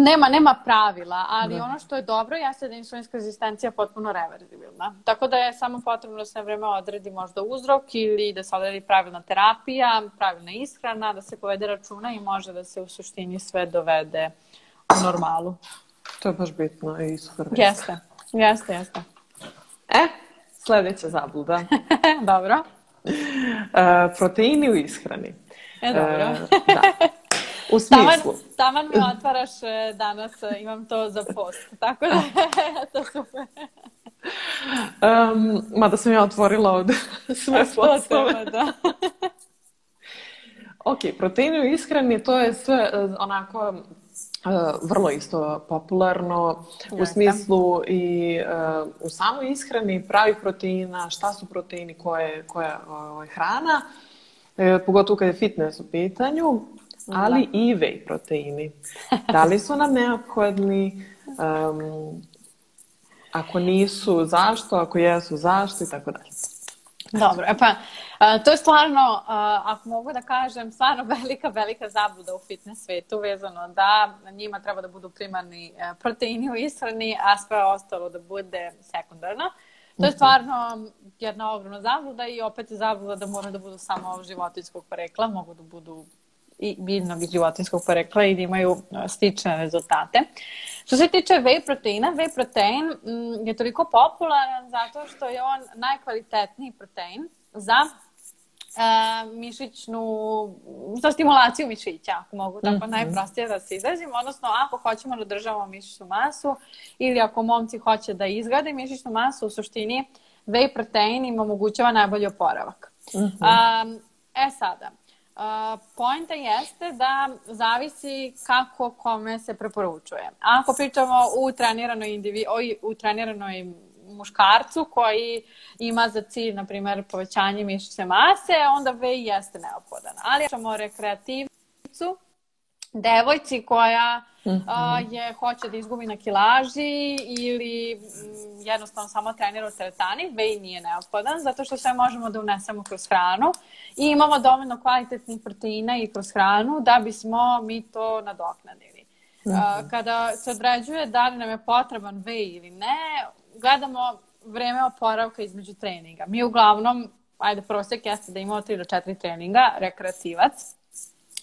nema, nema pravila, ali da. ono što je dobro jeste da je insulinska rezistencija potpuno reverzibilna. Tako da je samo potrebno da se vreme odredi možda uzrok ili da se odredi pravilna terapija, pravilna ishrana, da se povede računa i može da se u suštini sve dovede u normalu. To je baš bitno i super. Jeste, jeste, jeste. E, sledeća zabluda. dobro. E, proteini u ishrani. E, dobro. E, da. U smislu. Taman, taman me otvaraš e, danas, e, imam to za post. Tako da, to super. Um, mada sam ja otvorila od sve postove. da. ok, proteini u ishrani, to je sve e, onako vrlo isto popularno u smislu i uh, u samoj ishrani pravih proteina, šta su proteini, koje, koja uh, hrana, uh, pogotovo kad je fitness u pitanju ali da. i whey proteini. Da li su nam neophodni? Um, ako nisu, zašto? Ako jesu, zašto? I tako dalje. Dobro, pa to je stvarno, ako mogu da kažem, stvarno velika, velika zabluda u fitness svetu vezano da njima treba da budu primarni e, proteini u ishrani, a sve ostalo da bude sekundarno. To je mhm. stvarno jedna ogromna zabluda i opet je zabluda da mora da budu samo životinskog porekla, mogu da budu i biljnog i životinskog porekla i da imaju stične rezultate. Što se tiče whey proteina, whey protein mm, je toliko popularan zato što je on najkvalitetniji protein za e, mišićnu, za stimulaciju mišića, ako mogu tako mm -hmm. najprostije da se izrazim, odnosno ako hoćemo da državamo mišićnu masu ili ako momci hoće da izgrade mišićnu masu, u suštini whey protein im omogućava najbolji oporavak. Mm -hmm. um, e sada, Uh, poenta jeste da zavisi kako kome se preporučuje. Ako pričamo u treniranoj, indivi, u treniranoj muškarcu koji ima za cilj, na primjer, povećanje mišićne mase, onda V jeste neophodan. Ali ako o rekreativcu, devojci koja mm -hmm. je, hoće da izgubi na kilaži ili m, mm, jednostavno samo trenira u teretani, vej nije neophodan, zato što sve možemo da unesemo kroz hranu i imamo dovoljno kvalitetnih proteina i kroz hranu da bismo mi to nadoknadili. Mm -hmm. Kada se određuje da li nam je potreban vej ili ne, gledamo vreme oporavka između treninga. Mi uglavnom, ajde, prosek jeste da imamo 3 do 4 treninga, rekreativac,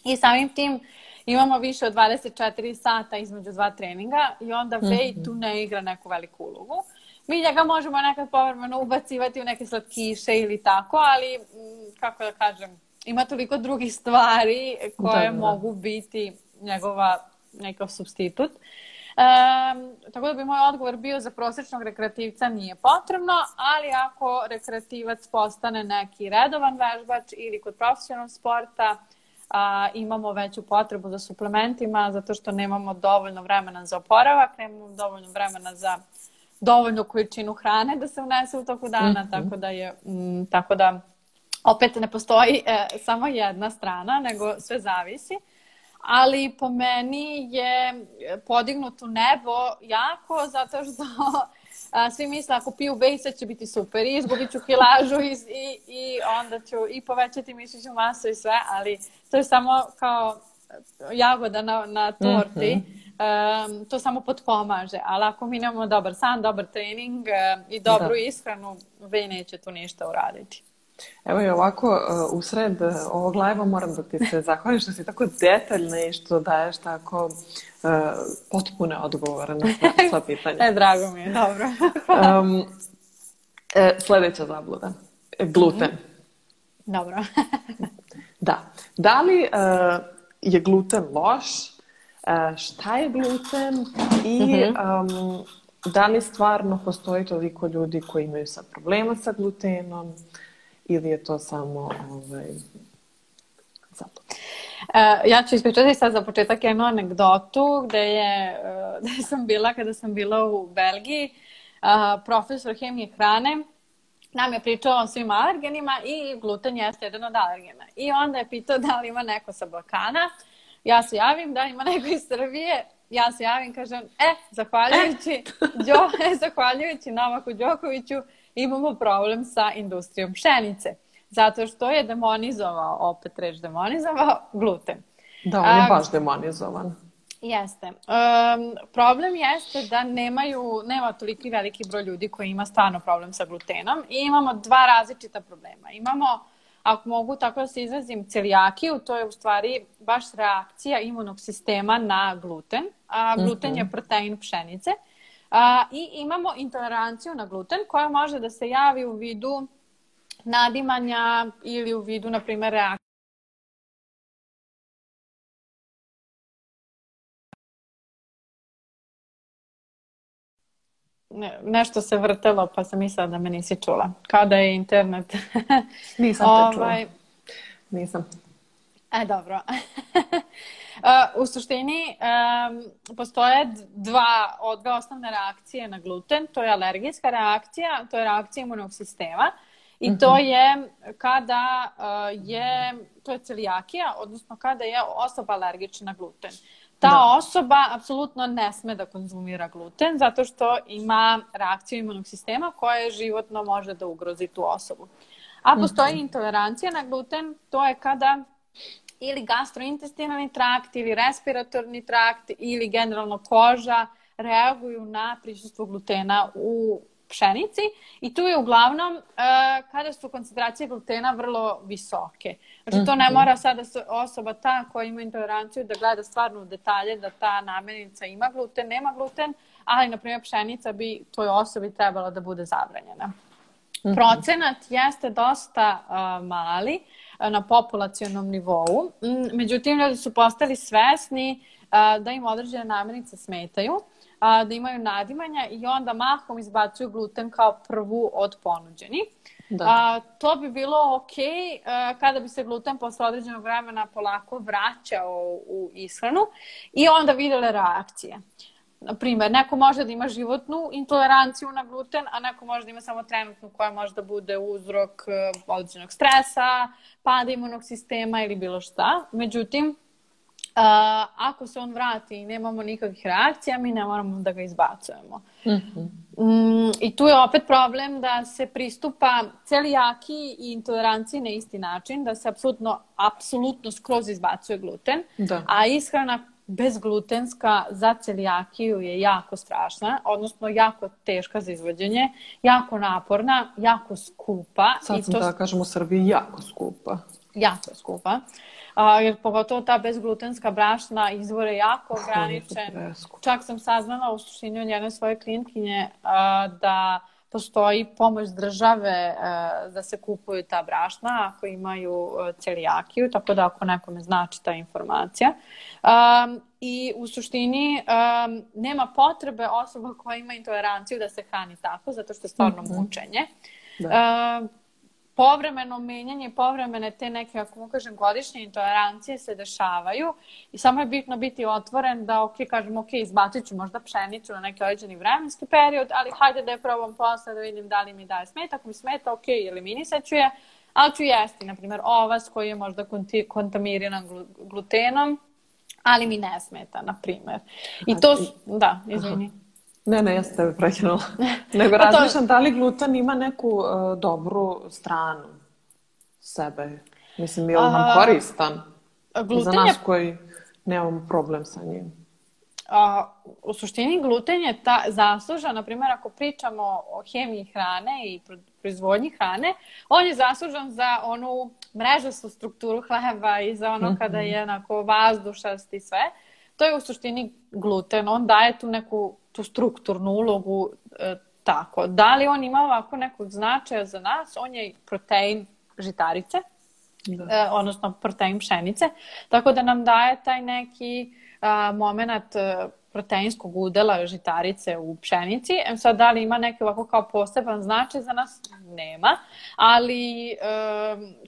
i samim tim imamo više od 24 sata između dva treninga i onda Vej mm -hmm. tu ne igra neku veliku ulogu. Mi njega možemo nekad povremeno ubacivati u neke slatkiše ili tako, ali mm, kako da kažem, ima toliko drugih stvari koje da, da. mogu biti njegova nekakav substitut. Um, tako da bi moj odgovor bio za prosječnog rekreativca nije potrebno, ali ako rekreativac postane neki redovan vežbač ili kod profesionalnog sporta, a, imamo veću potrebu za suplementima zato što nemamo dovoljno vremena za oporavak, nemamo dovoljno vremena za dovoljnu količinu hrane da se unese u toku dana, mm -hmm. tako da je m, mm, tako da opet ne postoji e, samo jedna strana, nego sve zavisi. Ali po meni je podignut u nebo jako zato što a, svi misle ako piju bej sad će biti super i izgubit ću kilažu i, i, i onda ću i povećati mišićnu masu i sve, ali to je samo kao jagoda na, na torti. Mm -hmm. um, to samo potpomaže, ali ako mi nemamo dobar san, dobar trening um, i dobru da. ishranu, vej neće tu ništa uraditi. Evo i ovako, uh, usred uh, ovog live moram da ti se zahvalim što si tako detaljna i što daješ tako uh, potpune odgovore na sva, pitanja. e, drago mi je, dobro. um, e, sledeća zabluda. Gluten. Mm. Dobro. da. Da li uh, je gluten loš? Uh, šta je gluten? I um, da li stvarno postoji toliko ljudi koji imaju sad problema sa glutenom ili je to samo ovaj, zato? Uh, ja ću ispričati sad za početak jednu anegdotu gde, je, uh, gde sam bila kada sam bila u Belgiji. Uh, profesor hemije hrane nam je pričao o svim alergenima i gluten jeste jedan od alergena. I onda je pitao da li ima neko sa Balkana. Ja se javim, da li ima neko iz Srbije. Ja se javim, kažem, e, zahvaljujući, Đo, e, zahvaljujući Novaku Đokoviću imamo problem sa industrijom pšenice. Zato što je demonizovao, opet reč demonizovao, gluten. Da, on je baš demonizovan. Jeste. Um, problem jeste da nemaju, nema toliki veliki broj ljudi koji ima stvarno problem sa glutenom i imamo dva različita problema. Imamo, ako mogu tako da se izrazim, celijakiju, to je u stvari baš reakcija imunog sistema na gluten. A, gluten mm -hmm. je protein pšenice. A, I imamo intoleranciju na gluten koja može da se javi u vidu nadimanja ili u vidu, na primjer, reakcije ne, nešto se vrtelo pa sam mislila da me nisi čula. Kao da je internet. Nisam te čula. Ovaj, Nisam. E, dobro. u suštini postoje dva, dve osnovne reakcije na gluten. To je alergijska reakcija, to je reakcija imunog sistema. I to je kada je, to je celijakija, odnosno kada je osoba alergična na gluten ta da. osoba apsolutno ne sme da konzumira gluten zato što ima reakciju imunog sistema koja životno može da ugrozi tu osobu. A postoji -hmm. intolerancija na gluten, to je kada ili gastrointestinalni trakt ili respiratorni trakt ili generalno koža reaguju na prisustvo glutena u pšenici i tu je uglavnom uh, kada su koncentracije glutena vrlo visoke. Znači to ne mhm. mora sada osoba ta koja ima intoleranciju da gleda stvarno u detalje da ta namirnica ima gluten, nema gluten, ali na primjer pšenica bi toj osobi trebala da bude zabranjena. Mhm. Procenat jeste dosta uh, mali na populacionom nivou, međutim ljudi su postali svesni uh, da im određene namirnice smetaju da imaju nadimanja i onda mahom izbacuju gluten kao prvu od ponuđenih. Da. A, to bi bilo ok a, kada bi se gluten posle određenog vremena polako vraćao u ishranu i onda videle reakcije. Na primer, neko može da ima životnu intoleranciju na gluten, a neko može da ima samo trenutnu koja može da bude uzrok određenog stresa, pada imunog sistema ili bilo šta. Međutim, a, ako se on vrati i nemamo nikakvih reakcija, mi ne moramo da ga izbacujemo. Mm -hmm. mm, I tu je opet problem da se pristupa celijaki i intoleranciji na isti način, da se apsolutno, apsolutno skroz izbacuje gluten, da. a ishrana bezglutenska za celijakiju je jako strašna, odnosno jako teška za izvođenje, jako naporna, jako skupa. Sad sam I to... da kažem u Srbiji jako skupa. Jako je skupa. A, jer pogotovo ta bezglutenska brašna izvore jako ograničen. Čak sam saznala u suštini od jedne svoje klinkinje a, da postoji pomoć države a, da se kupuju ta brašna ako imaju celijakiju, tako da ako nekome znači ta informacija. I u suštini nema potrebe osoba koja ima intoleranciju da se hrani tako, zato što je stvarno -hmm. mučenje. Da. Povremeno menjanje, povremene te neke, ako mu kažem, godišnje intolerancije se dešavaju i samo je bitno biti otvoren da, ok, kažem, ok, izbacit ću možda pšenicu na neki određeni vremenski period, ali hajde da je probam posle da vidim da li mi daje smeta, ako mi smeta, ok, eliminisat ću je, ali ću jesti, na primjer, ovas koji je možda kontamiriran glutenom, ali mi ne smeta, na primjer. I to, da, izvini. Ne, ne, ja sam tebe prekinula. Nego razmišljam da li gluten ima neku uh, dobru stranu sebe. Mislim, je li nam koristan? Gluten za nas je... koji nemamo problem sa njim. A, u suštini gluten je ta zaslužan, na primjer ako pričamo o hemiji hrane i proizvodnji hrane, on je zaslužan za onu mrežastu strukturu hleba i za ono -hmm. kada je onako vazdušast i sve. To je u suštini gluten. On daje tu neku tu strukturnu ulogu e, tako. Da li on ima ovako nekog značaja za nas? On je protein žitarice, da. e, odnosno protein pšenice, tako da nam daje taj neki a, moment, e, proteinskog udela žitarice u pšenici. Em sad, da li ima neki ovako kao poseban značaj za nas? Nema. Ali, e,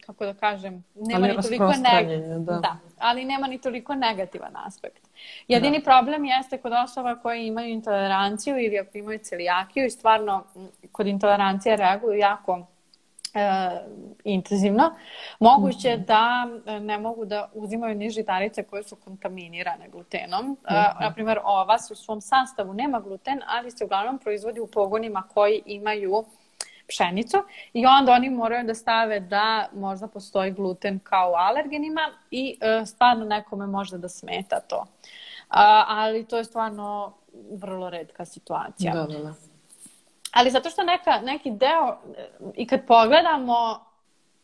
kako da kažem, nema ali ni toliko neg... da. da. ali nema ni toliko negativan aspekt. Jedini da. problem jeste kod osoba koje imaju intoleranciju ili ako imaju celijakiju i stvarno kod intolerancije reaguju jako e, intenzivno, moguće mm -hmm. da e, ne mogu da uzimaju ni žitarice koje su kontaminirane glutenom. Mm -hmm. e, naprimer, ova u svom sastavu nema gluten, ali se uglavnom proizvodi u pogonima koji imaju pšenicu i onda oni moraju da stave da možda postoji gluten kao u alergenima i e, stvarno nekome može da smeta to. A, ali to je stvarno vrlo redka situacija. Da, da, da. Ali zato što neka, neki deo, i kad pogledamo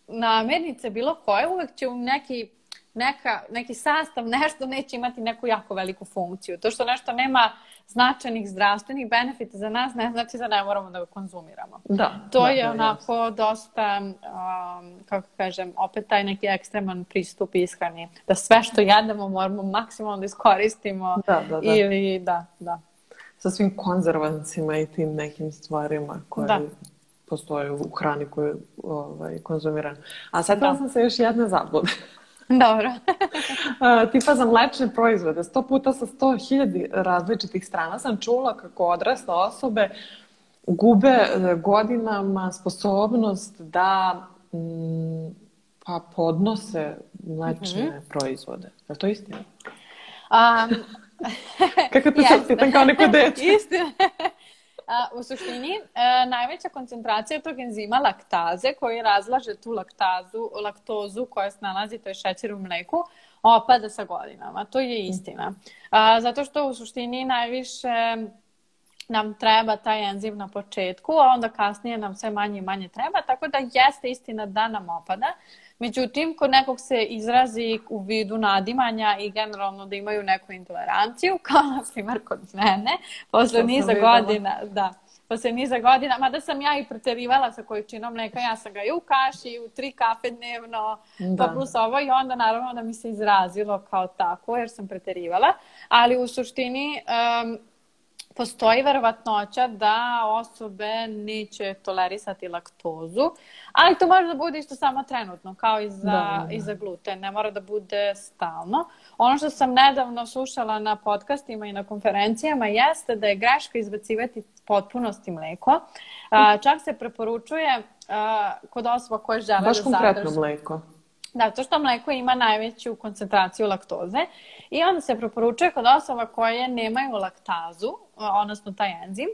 namirnice bilo koje, uvek će u neki, neka, neki sastav nešto neće imati neku jako veliku funkciju. To što nešto nema značajnih zdravstvenih benefita za nas ne znači da ne moramo da ga konzumiramo. Da. To da, je da, onako ja. dosta, um, kako kažem, opet taj neki ekstreman pristup ishrani. Da sve što jedemo moramo maksimalno da iskoristimo. Da, da, da. Ili, da, da sa svim konzervancima i tim nekim stvarima koje da. postoje u hrani koju ovaj, konzumiram. A sad da. sam se još jedna zabluda. Dobro. tipa za mlečne proizvode. Sto puta sa sto hiljadi različitih strana sam čula kako odrasle osobe gube e, godinama sposobnost da m, pa podnose mlečne mm -hmm. proizvode. Je to istina? Um, Kako te sad pitan kao neko dete? Istina. A, u suštini, e, najveća koncentracija tog enzima laktaze koji razlaže tu laktazu, laktozu koja se nalazi, to je šećer u mleku, opada sa godinama. To je istina. A, zato što u suštini najviše nam treba taj enzim na početku, a onda kasnije nam sve manje i manje treba, tako da jeste istina da nam opada. Međutim, kod nekog se izrazi u vidu nadimanja i generalno da imaju neku intoleranciju, kao na primjer kod mene, posle niza godina, da, posle niza godina, mada sam ja i preterivala sa količinom mleka, ja sam ga i u kaši, i u tri kafe dnevno, da. pa plus ovo i onda naravno da mi se izrazilo kao tako, jer sam preterivala, ali u suštini um, postoji verovatnoća da osobe neće tolerisati laktozu, ali to može da bude isto samo trenutno, kao i za, da, da. i za gluten, ne mora da bude stalno. Ono što sam nedavno slušala na podcastima i na konferencijama jeste da je greška izbacivati potpunosti mleko. Čak se preporučuje kod osoba koje žele Baš da konkretno zadrži. mleko. Da, to što mleko ima najveću koncentraciju laktoze i onda se preporučuje kod osoba koje nemaju laktazu, odnosno taj enzim,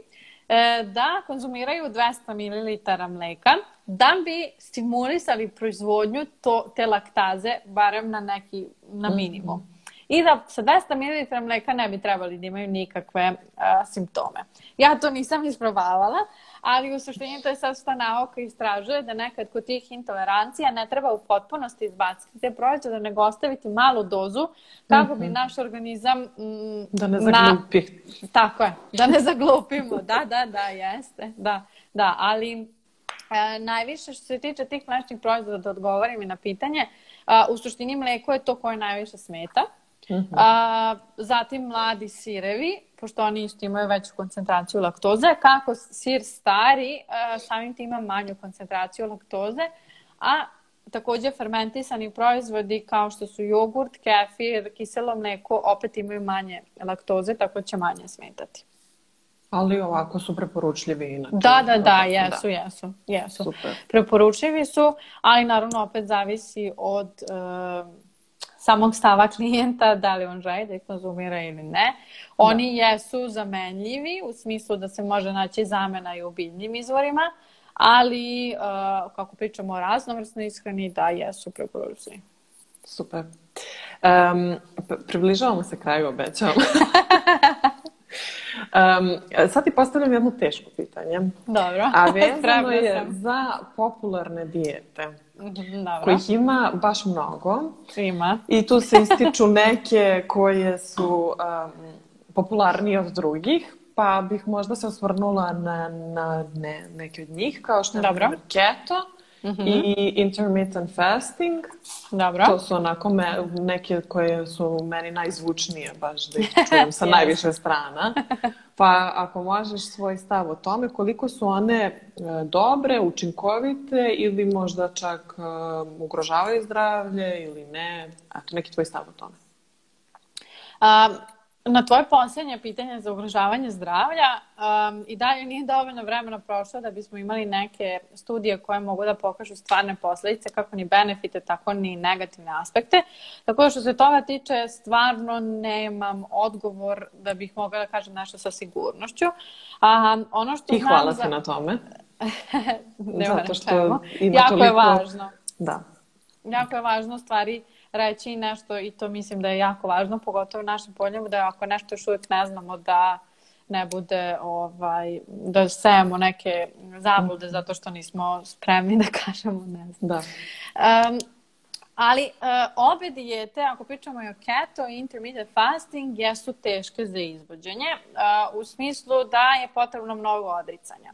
e, da konzumiraju 200 ml mleka da bi stimulisali proizvodnju to, te laktaze barem na neki na minimum. Mm -hmm. I da sa 200 ml mleka ne bi trebali da imaju nikakve a, simptome. Ja to nisam isprobavala, ali u suštini to je sad šta nauka istražuje da nekad kod tih intolerancija ne treba u potpunosti izbaciti te proizvode, nego ostaviti malu dozu kako bi mhm. naš organizam... Mm, da ne zaglupi. Na, tako je, da ne zaglupimo. Da, da, da, jeste. Da, da, ali e, najviše što se tiče tih mlečnih proizvoda, da odgovorim i na pitanje, a, u suštini mleko je to koje najviše smeta. -hmm. a, zatim mladi sirevi, pošto oni isto imaju veću koncentraciju laktoze, kako sir stari a, samim tim ima manju koncentraciju laktoze, a takođe fermentisani proizvodi kao što su jogurt, kefir, kiselo mleko opet imaju manje laktoze, tako će manje smetati. Ali ovako su preporučljivi inače. Da, da, da, jesu, da. jesu, jesu. Super. Preporučljivi su, ali naravno opet zavisi od uh, samog stava klijenta, da li on želi da ih konzumira ili ne. Oni da. jesu zamenljivi u smislu da se može naći zamena i u biljnim izvorima, ali uh, kako pričamo o raznovrsnoj ishrani, da jesu preporučljivi. Super. Um, približavamo se kraju, obećavam. Um, sad ti postavljam jedno teško pitanje. Dobro. A vezano je za popularne dijete. Mhm, dobro. Kojih ima baš mnogo. Ima. I tu se ističu neke koje su um, popularnije od drugih, pa bih možda se osvrnula na, na ne, neke od njih, kao što je Dobro. keto, mm mm-hmm. i intermittent fasting. Dobro. To su onako me, neke koje su meni najzvučnije, baš da ih čujem sa yes. najviše strana. Pa ako možeš svoj stav o tome, koliko su one e, dobre, učinkovite ili možda čak e, ugrožavaju zdravlje ili ne? Eto, neki tvoj stav o tome. Um, Na tvoje posljednje pitanje za ugrožavanje zdravlja um, i dalje nije dovoljno vremena prošlo da bismo imali neke studije koje mogu da pokažu stvarne posledice, kako ni benefite, tako ni negativne aspekte. Tako da što se toga tiče, stvarno nemam odgovor da bih mogla da kažem nešto sa sigurnošću. A, ono što I hvala za... ti na tome. Zato što jako toliko... je važno. Da. Jako je važno stvari reći nešto i to mislim da je jako važno, pogotovo u našem polju, da ako nešto još uvijek ne znamo da ne bude ovaj, da sejemo neke zablude mhm. zato što nismo spremni da kažemo ne znam. Da. Um, ali uh, obe dijete, ako pričamo i o keto i intermittent fasting, jesu teške za izvođenje uh, u smislu da je potrebno mnogo odricanja.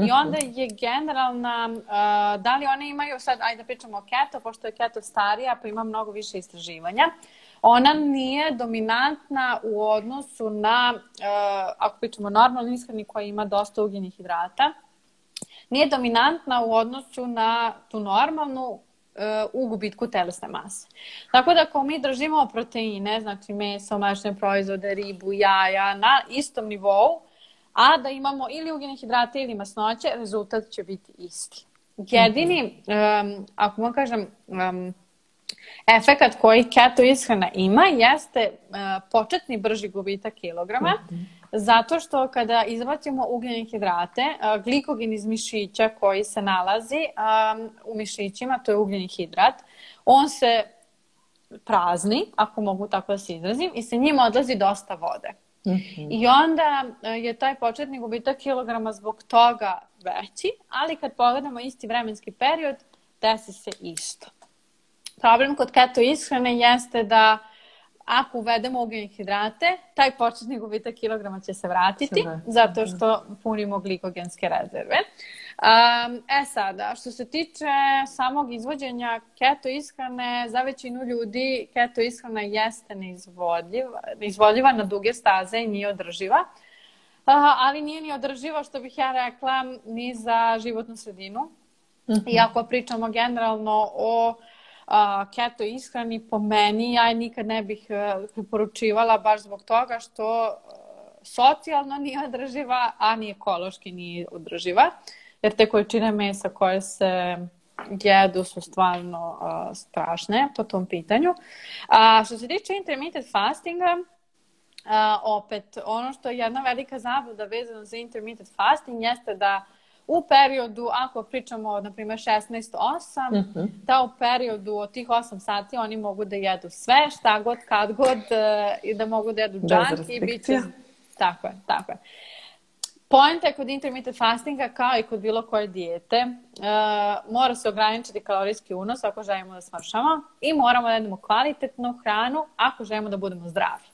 I mhm. onda je generalna, uh, da li one imaju, sad ajde da pričamo o keto, pošto je keto starija pa ima mnogo više istraživanja, ona nije dominantna u odnosu na, uh, ako pričamo o normalnoj ishrani koja ima dosta ugljenih hidrata, nije dominantna u odnosu na tu normalnu uh, u gubitku telesne mase. Tako da ako mi držimo proteine, znači meso, mlečne proizvode, ribu, jaja na istom nivou, a da imamo ili ugljene hidrate ili masnoće, rezultat će biti isti. Jedini, um, ako mu kažem, um, efekat koji keto ishrana ima jeste uh, početni brži gubitak kilograma, mm -hmm. zato što kada izbacimo ugljene hidrate, uh, glikogen iz mišića koji se nalazi um, u mišićima, to je ugljeni hidrat, on se prazni, ako mogu tako da se izrazim, i sa njim odlazi dosta vode. Mm -hmm. I onda e, je taj početni gubitak kilograma zbog toga veći, ali kad pogledamo isti vremenski period, desi se isto. Problem kod keto ishrane jeste da ako uvedemo ugljene hidrate, taj početni gubitak kilograma će se vratiti, zato što punimo glikogenske rezerve. Um, e sada, što se tiče samog izvođenja keto ishrane, za većinu ljudi keto ishrana jeste neizvodljiva, neizvodljiva na duge staze i nije održiva. Uh, ali nije ni održiva, što bih ja rekla, ni za životnu sredinu. Mm -hmm. I ako pričamo generalno o a, keto ishrani, po meni ja nikad ne bih uh, preporučivala baš zbog toga što uh, socijalno nije održiva, a ni ekološki nije održiva. Uh, jer te količine mesa koje se jedu su stvarno uh, strašne po tom pitanju. A što se tiče intermittent fastinga, uh, opet, ono što je jedna velika zabluda vezana za intermittent fasting jeste da u periodu, ako pričamo na primjer 16-8, uh -huh. da u periodu od tih 8 sati oni mogu da jedu sve, šta god, kad god uh, i da mogu da jedu džank i bit će... Tako je, tako je. Poenta je kod intermittent fastinga kao i kod bilo koje dijete. Uh, mora se ograničiti kalorijski unos ako želimo da smršamo i moramo da jedemo kvalitetnu hranu ako želimo da budemo zdravi.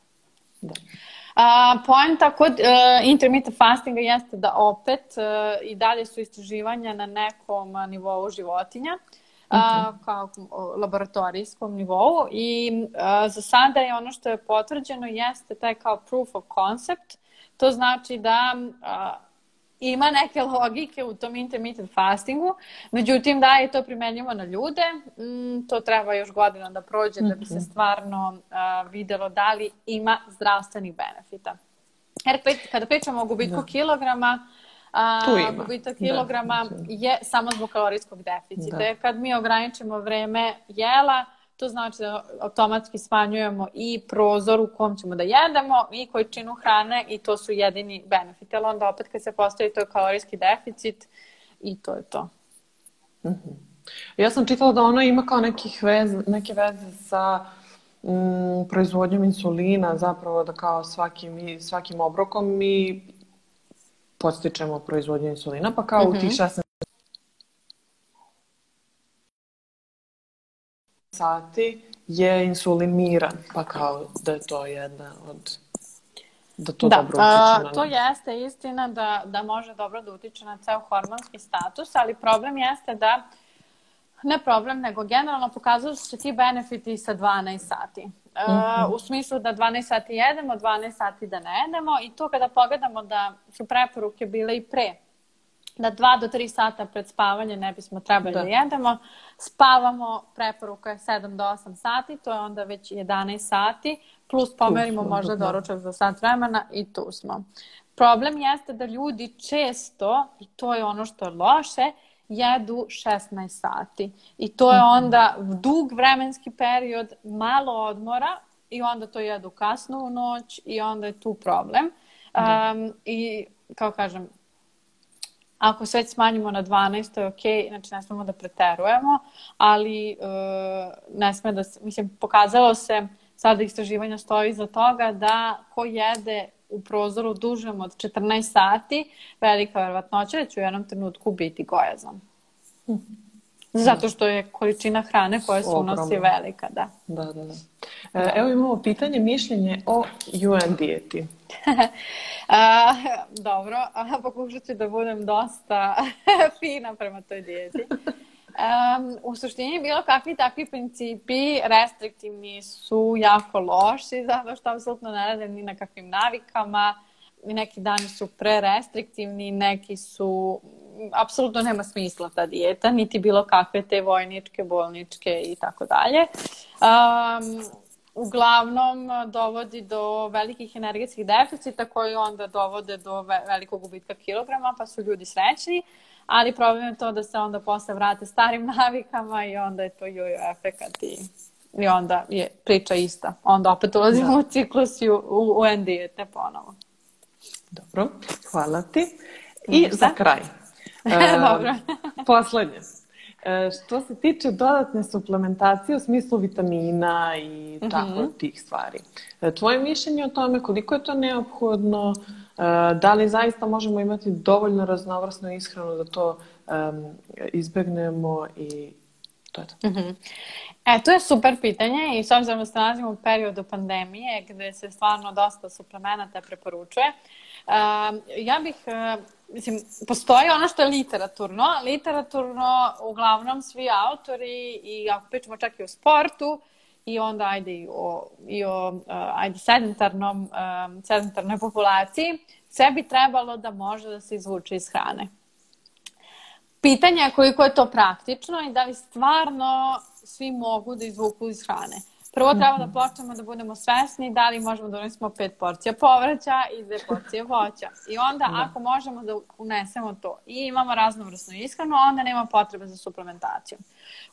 Da. Uh, poenta kod uh, intermittent fastinga jeste da opet uh, i dalje su istraživanja na nekom nivou životinja, uh, okay. kao laboratorijskom nivou i uh, za sada je ono što je potvrđeno jeste taj kao proof of concept, To znači da a, ima neke logike u tom intermittent fastingu, međutim da je to primenjivo na ljude, mm, to treba još godina da prođe da bi se mhm. stvarno a, videlo da li ima zdravstvenih benefita. Jer kada pričamo o gubitku da. kilograma, a, gubitak da, kilograma da, je samo zbog kalorijskog deficita. Da. Kad mi ograničimo vreme jela, To znači da automatski smanjujemo i prozor u kom ćemo da jedemo i količinu hrane i to su jedini benefiti. Ali onda opet kad se postavi to kalorijski deficit i to je to. Mm -hmm. Ja sam čitala da ono ima kao nekih veze, neke veze sa mm, proizvodnjom insulina, zapravo da kao svakim, svakim obrokom mi podstičemo proizvodnju insulina, pa kao mm -hmm. u tih 16 sati je insulin miran, pa kao da je to jedna od da to da, dobro utiče na... to jeste istina da, da može dobro da utiče na ceo hormonski status, ali problem jeste da ne problem, nego generalno pokazuju se ti benefiti sa 12 sati. Uh, mm -hmm. U smislu da 12 sati jedemo, 12 sati da ne jedemo i to kada pogledamo da su preporuke bile i pre da 2 do 3 sata pred spavanje ne bismo trebali da, da jedemo. Spavamo, preporuka je 7 do 8 sati, to je onda već 11 sati, plus pomerimo plus, možda da. doručak za sat vremena i tu smo. Problem jeste da ljudi često, i to je ono što je loše, jedu 16 sati. I to je mhm. onda dug vremenski period, malo odmora i onda to jedu kasno u noć i onda je tu problem. Um, I kao kažem, ako sve smanjimo na 12, to je ok, znači ne smemo da preterujemo, ali uh, ne sme da, mislim, pokazalo se, sada istraživanja stoji za toga da ko jede u prozoru dužem od 14 sati, velika verovatnoća da će u jednom trenutku biti gojazan. Hm. Zato što je količina hrane koja se unosi velika, da. Da, da, da. E, evo imamo pitanje, mišljenje o UN dijeti. A, dobro, a pokušat ću da budem dosta fina prema toj dijeti. Um, u suštini bilo kakvi takvi principi restriktivni su jako loši zato što apsolutno ne rade ni na kakvim navikama neki dani su prerestriktivni, neki su apsolutno nema smisla ta dijeta, niti bilo kakve te vojničke, bolničke i tako dalje. Um, uglavnom dovodi do velikih energetskih deficita koji onda dovode do velikog gubitka kilograma, pa su ljudi srećni, ali problem je to da se onda posle vrate starim navikama i onda je to jojo efekat i, i onda je priča ista. Onda opet ulazimo da. u ciklus i u, u, u dijete ponovo. Dobro, hvala ti. I za kraj. Dobro. poslednje. E, što se tiče dodatne suplementacije u smislu vitamina i mhm. tako mm -hmm. tih stvari. E, tvoje mišljenje o tome koliko je to neophodno, e, da li zaista možemo imati dovoljno raznovrsnu ishranu da to um, izbegnemo i to je to. Mm -hmm. E, to je super pitanje i s obzirom da se nalazimo u periodu pandemije gde se stvarno dosta suplemenata preporučuje, ja bih uh, mislim, postoji ono što je literaturno. Literaturno, uglavnom, svi autori i ako pričamo čak i o sportu, i onda ajde i o, i o uh, ajde sedentarnom, um, sedentarnoj populaciji, sve bi trebalo da može da se izvuče iz hrane. Pitanje je koliko je to praktično i da li stvarno svi mogu da izvuku iz hrane. Prvo treba da počnemo da budemo svesni da li možemo da unesemo pet porcija povrća i dve porcije voća. I onda da. ako možemo da unesemo to i imamo raznovrsnu ishranu, onda nema potrebe za suplementacijom.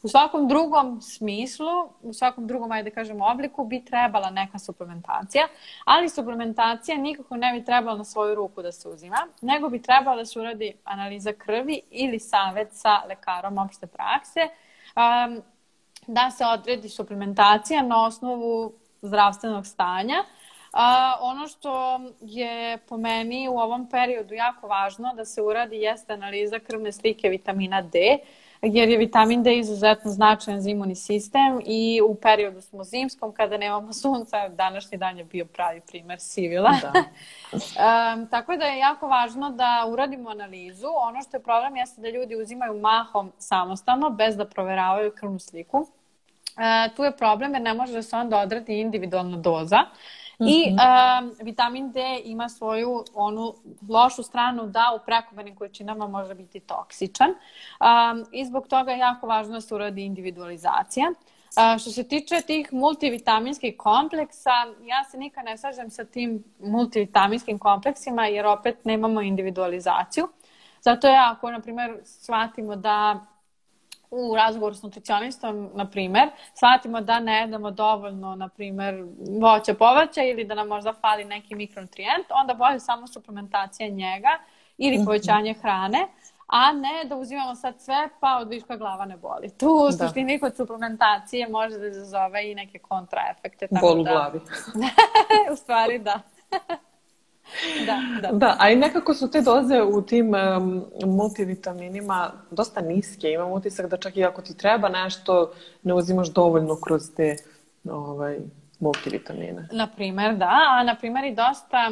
U svakom drugom smislu, u svakom drugom, ajde da kažemo, obliku bi trebala neka suplementacija, ali suplementacija nikako ne bi trebala na svoju ruku da se uzima, nego bi trebala da se uradi analiza krvi ili savet sa lekarom opšte prakse, um, da se odredi suplementacija na osnovu zdravstvenog stanja. A, ono što je po meni u ovom periodu jako važno da se uradi jeste analiza krvne slike vitamina D, jer je vitamin D izuzetno značajan za imunni sistem i u periodu smo zimskom kada nemamo sunca, današnji dan je bio pravi primer sivila. Da. um, tako da je jako važno da uradimo analizu. Ono što je problem jeste da ljudi uzimaju mahom samostalno bez da proveravaju krvnu sliku. E, tu je problem jer ne može da se onda odradi individualna doza. Mm -hmm. I um, vitamin D ima svoju onu lošu stranu da u prekomernim količinama može biti toksičan. Um, I zbog toga je jako važno da se uradi individualizacija. Uh, što se tiče tih multivitaminskih kompleksa, ja se nikad ne slažem sa tim multivitaminskim kompleksima jer opet nemamo individualizaciju. Zato je ako, na primjer, shvatimo da u razgovoru s nutricionistom, na primer, shvatimo da ne jedemo dovoljno, na primer, voća, povrća ili da nam možda fali neki mikronutrijent, onda bolje samo suplementacija njega ili mhm. povećanje hrane, a ne da uzimamo sad sve pa od viška glava ne boli. Tu u da. suštini kod suplementacije može da izazove i neke kontraefekte. Bol u da... glavi. u stvari da. Da, da. da, a i nekako su te doze u tim um, multivitaminima dosta niske. Imam utisak da čak i ako ti treba nešto, ne uzimaš dovoljno kroz te ovaj, multivitamine. Na primer, da. A na primer i dosta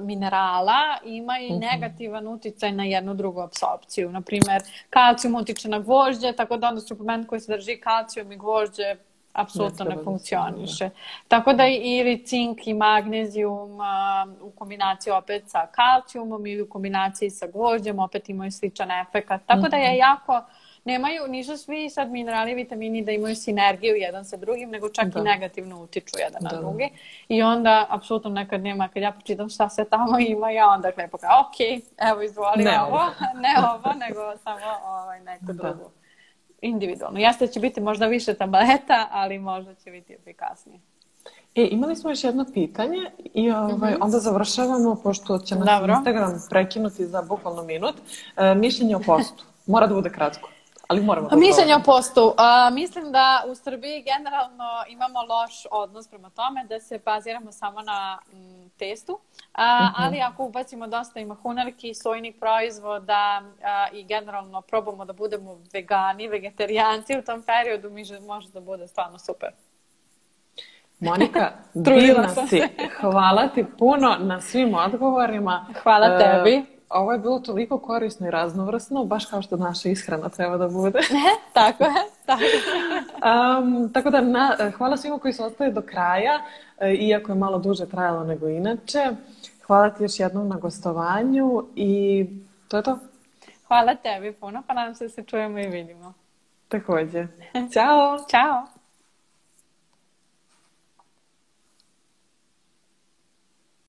minerala ima i Mhm. negativan uticaj na jednu drugu apsorpciju. Naprimer, kalcijum utiče na gvožđe, tako da onda suplement koji sadrži kalcijum i gvožđe apsolutno Ne da funkcioniše. Tako da i ili cink i magnezijum a, u kombinaciji opet sa kalcijumom i u kombinaciji sa gvožđem opet imaju sličan efekat. Tako da Mhm. je jako nemaju, nisu svi sad minerali i vitamini da imaju sinergiju jedan sa drugim, nego čak Da. i negativno utiču jedan na Da, da. drugi. I onda, apsolutno nekad nema, kad ja pročitam šta se tamo ima, ja onda lepo kao, ok, evo izvoli Ne ovo, ovo. ne ovo, nego samo ovaj, neko Da. drugo. Individualno. Jeste da će biti možda više tableta, ali možda će biti efikasnije. E, imali smo još jedno pitanje i ovaj, onda završavamo, pošto će nas Dobro. Instagram prekinuti za bukvalno minut. E, mišljenje o postu. Mora da bude kratko, ali moramo da Mišljenje o postu. A, mislim da u Srbiji generalno imamo loš odnos prema tome da se baziramo samo na mm, testu, a, ali ako ubacimo dosta i mahunarki, sojnih proizvoda a, i generalno probamo da budemo vegani, vegetarijanci u tom periodu, mi že- može da bude stvarno super. Monika, divna si. Hvala ti puno na svim odgovorima. Hvala E, tebi. ovo je bilo toliko korisno i raznovrsno, baš kao što naša ishrana treba da bude. tako je, tako. Um, tako da na, hvala svima koji su ostali do kraja, e, iako je malo duže trajalo nego inače. Hvala ti još jednom na gostovanju i to je to. Hvala tebi puno, pa nadam se da se čujemo i vidimo. Takođe. Ćao! Ćao!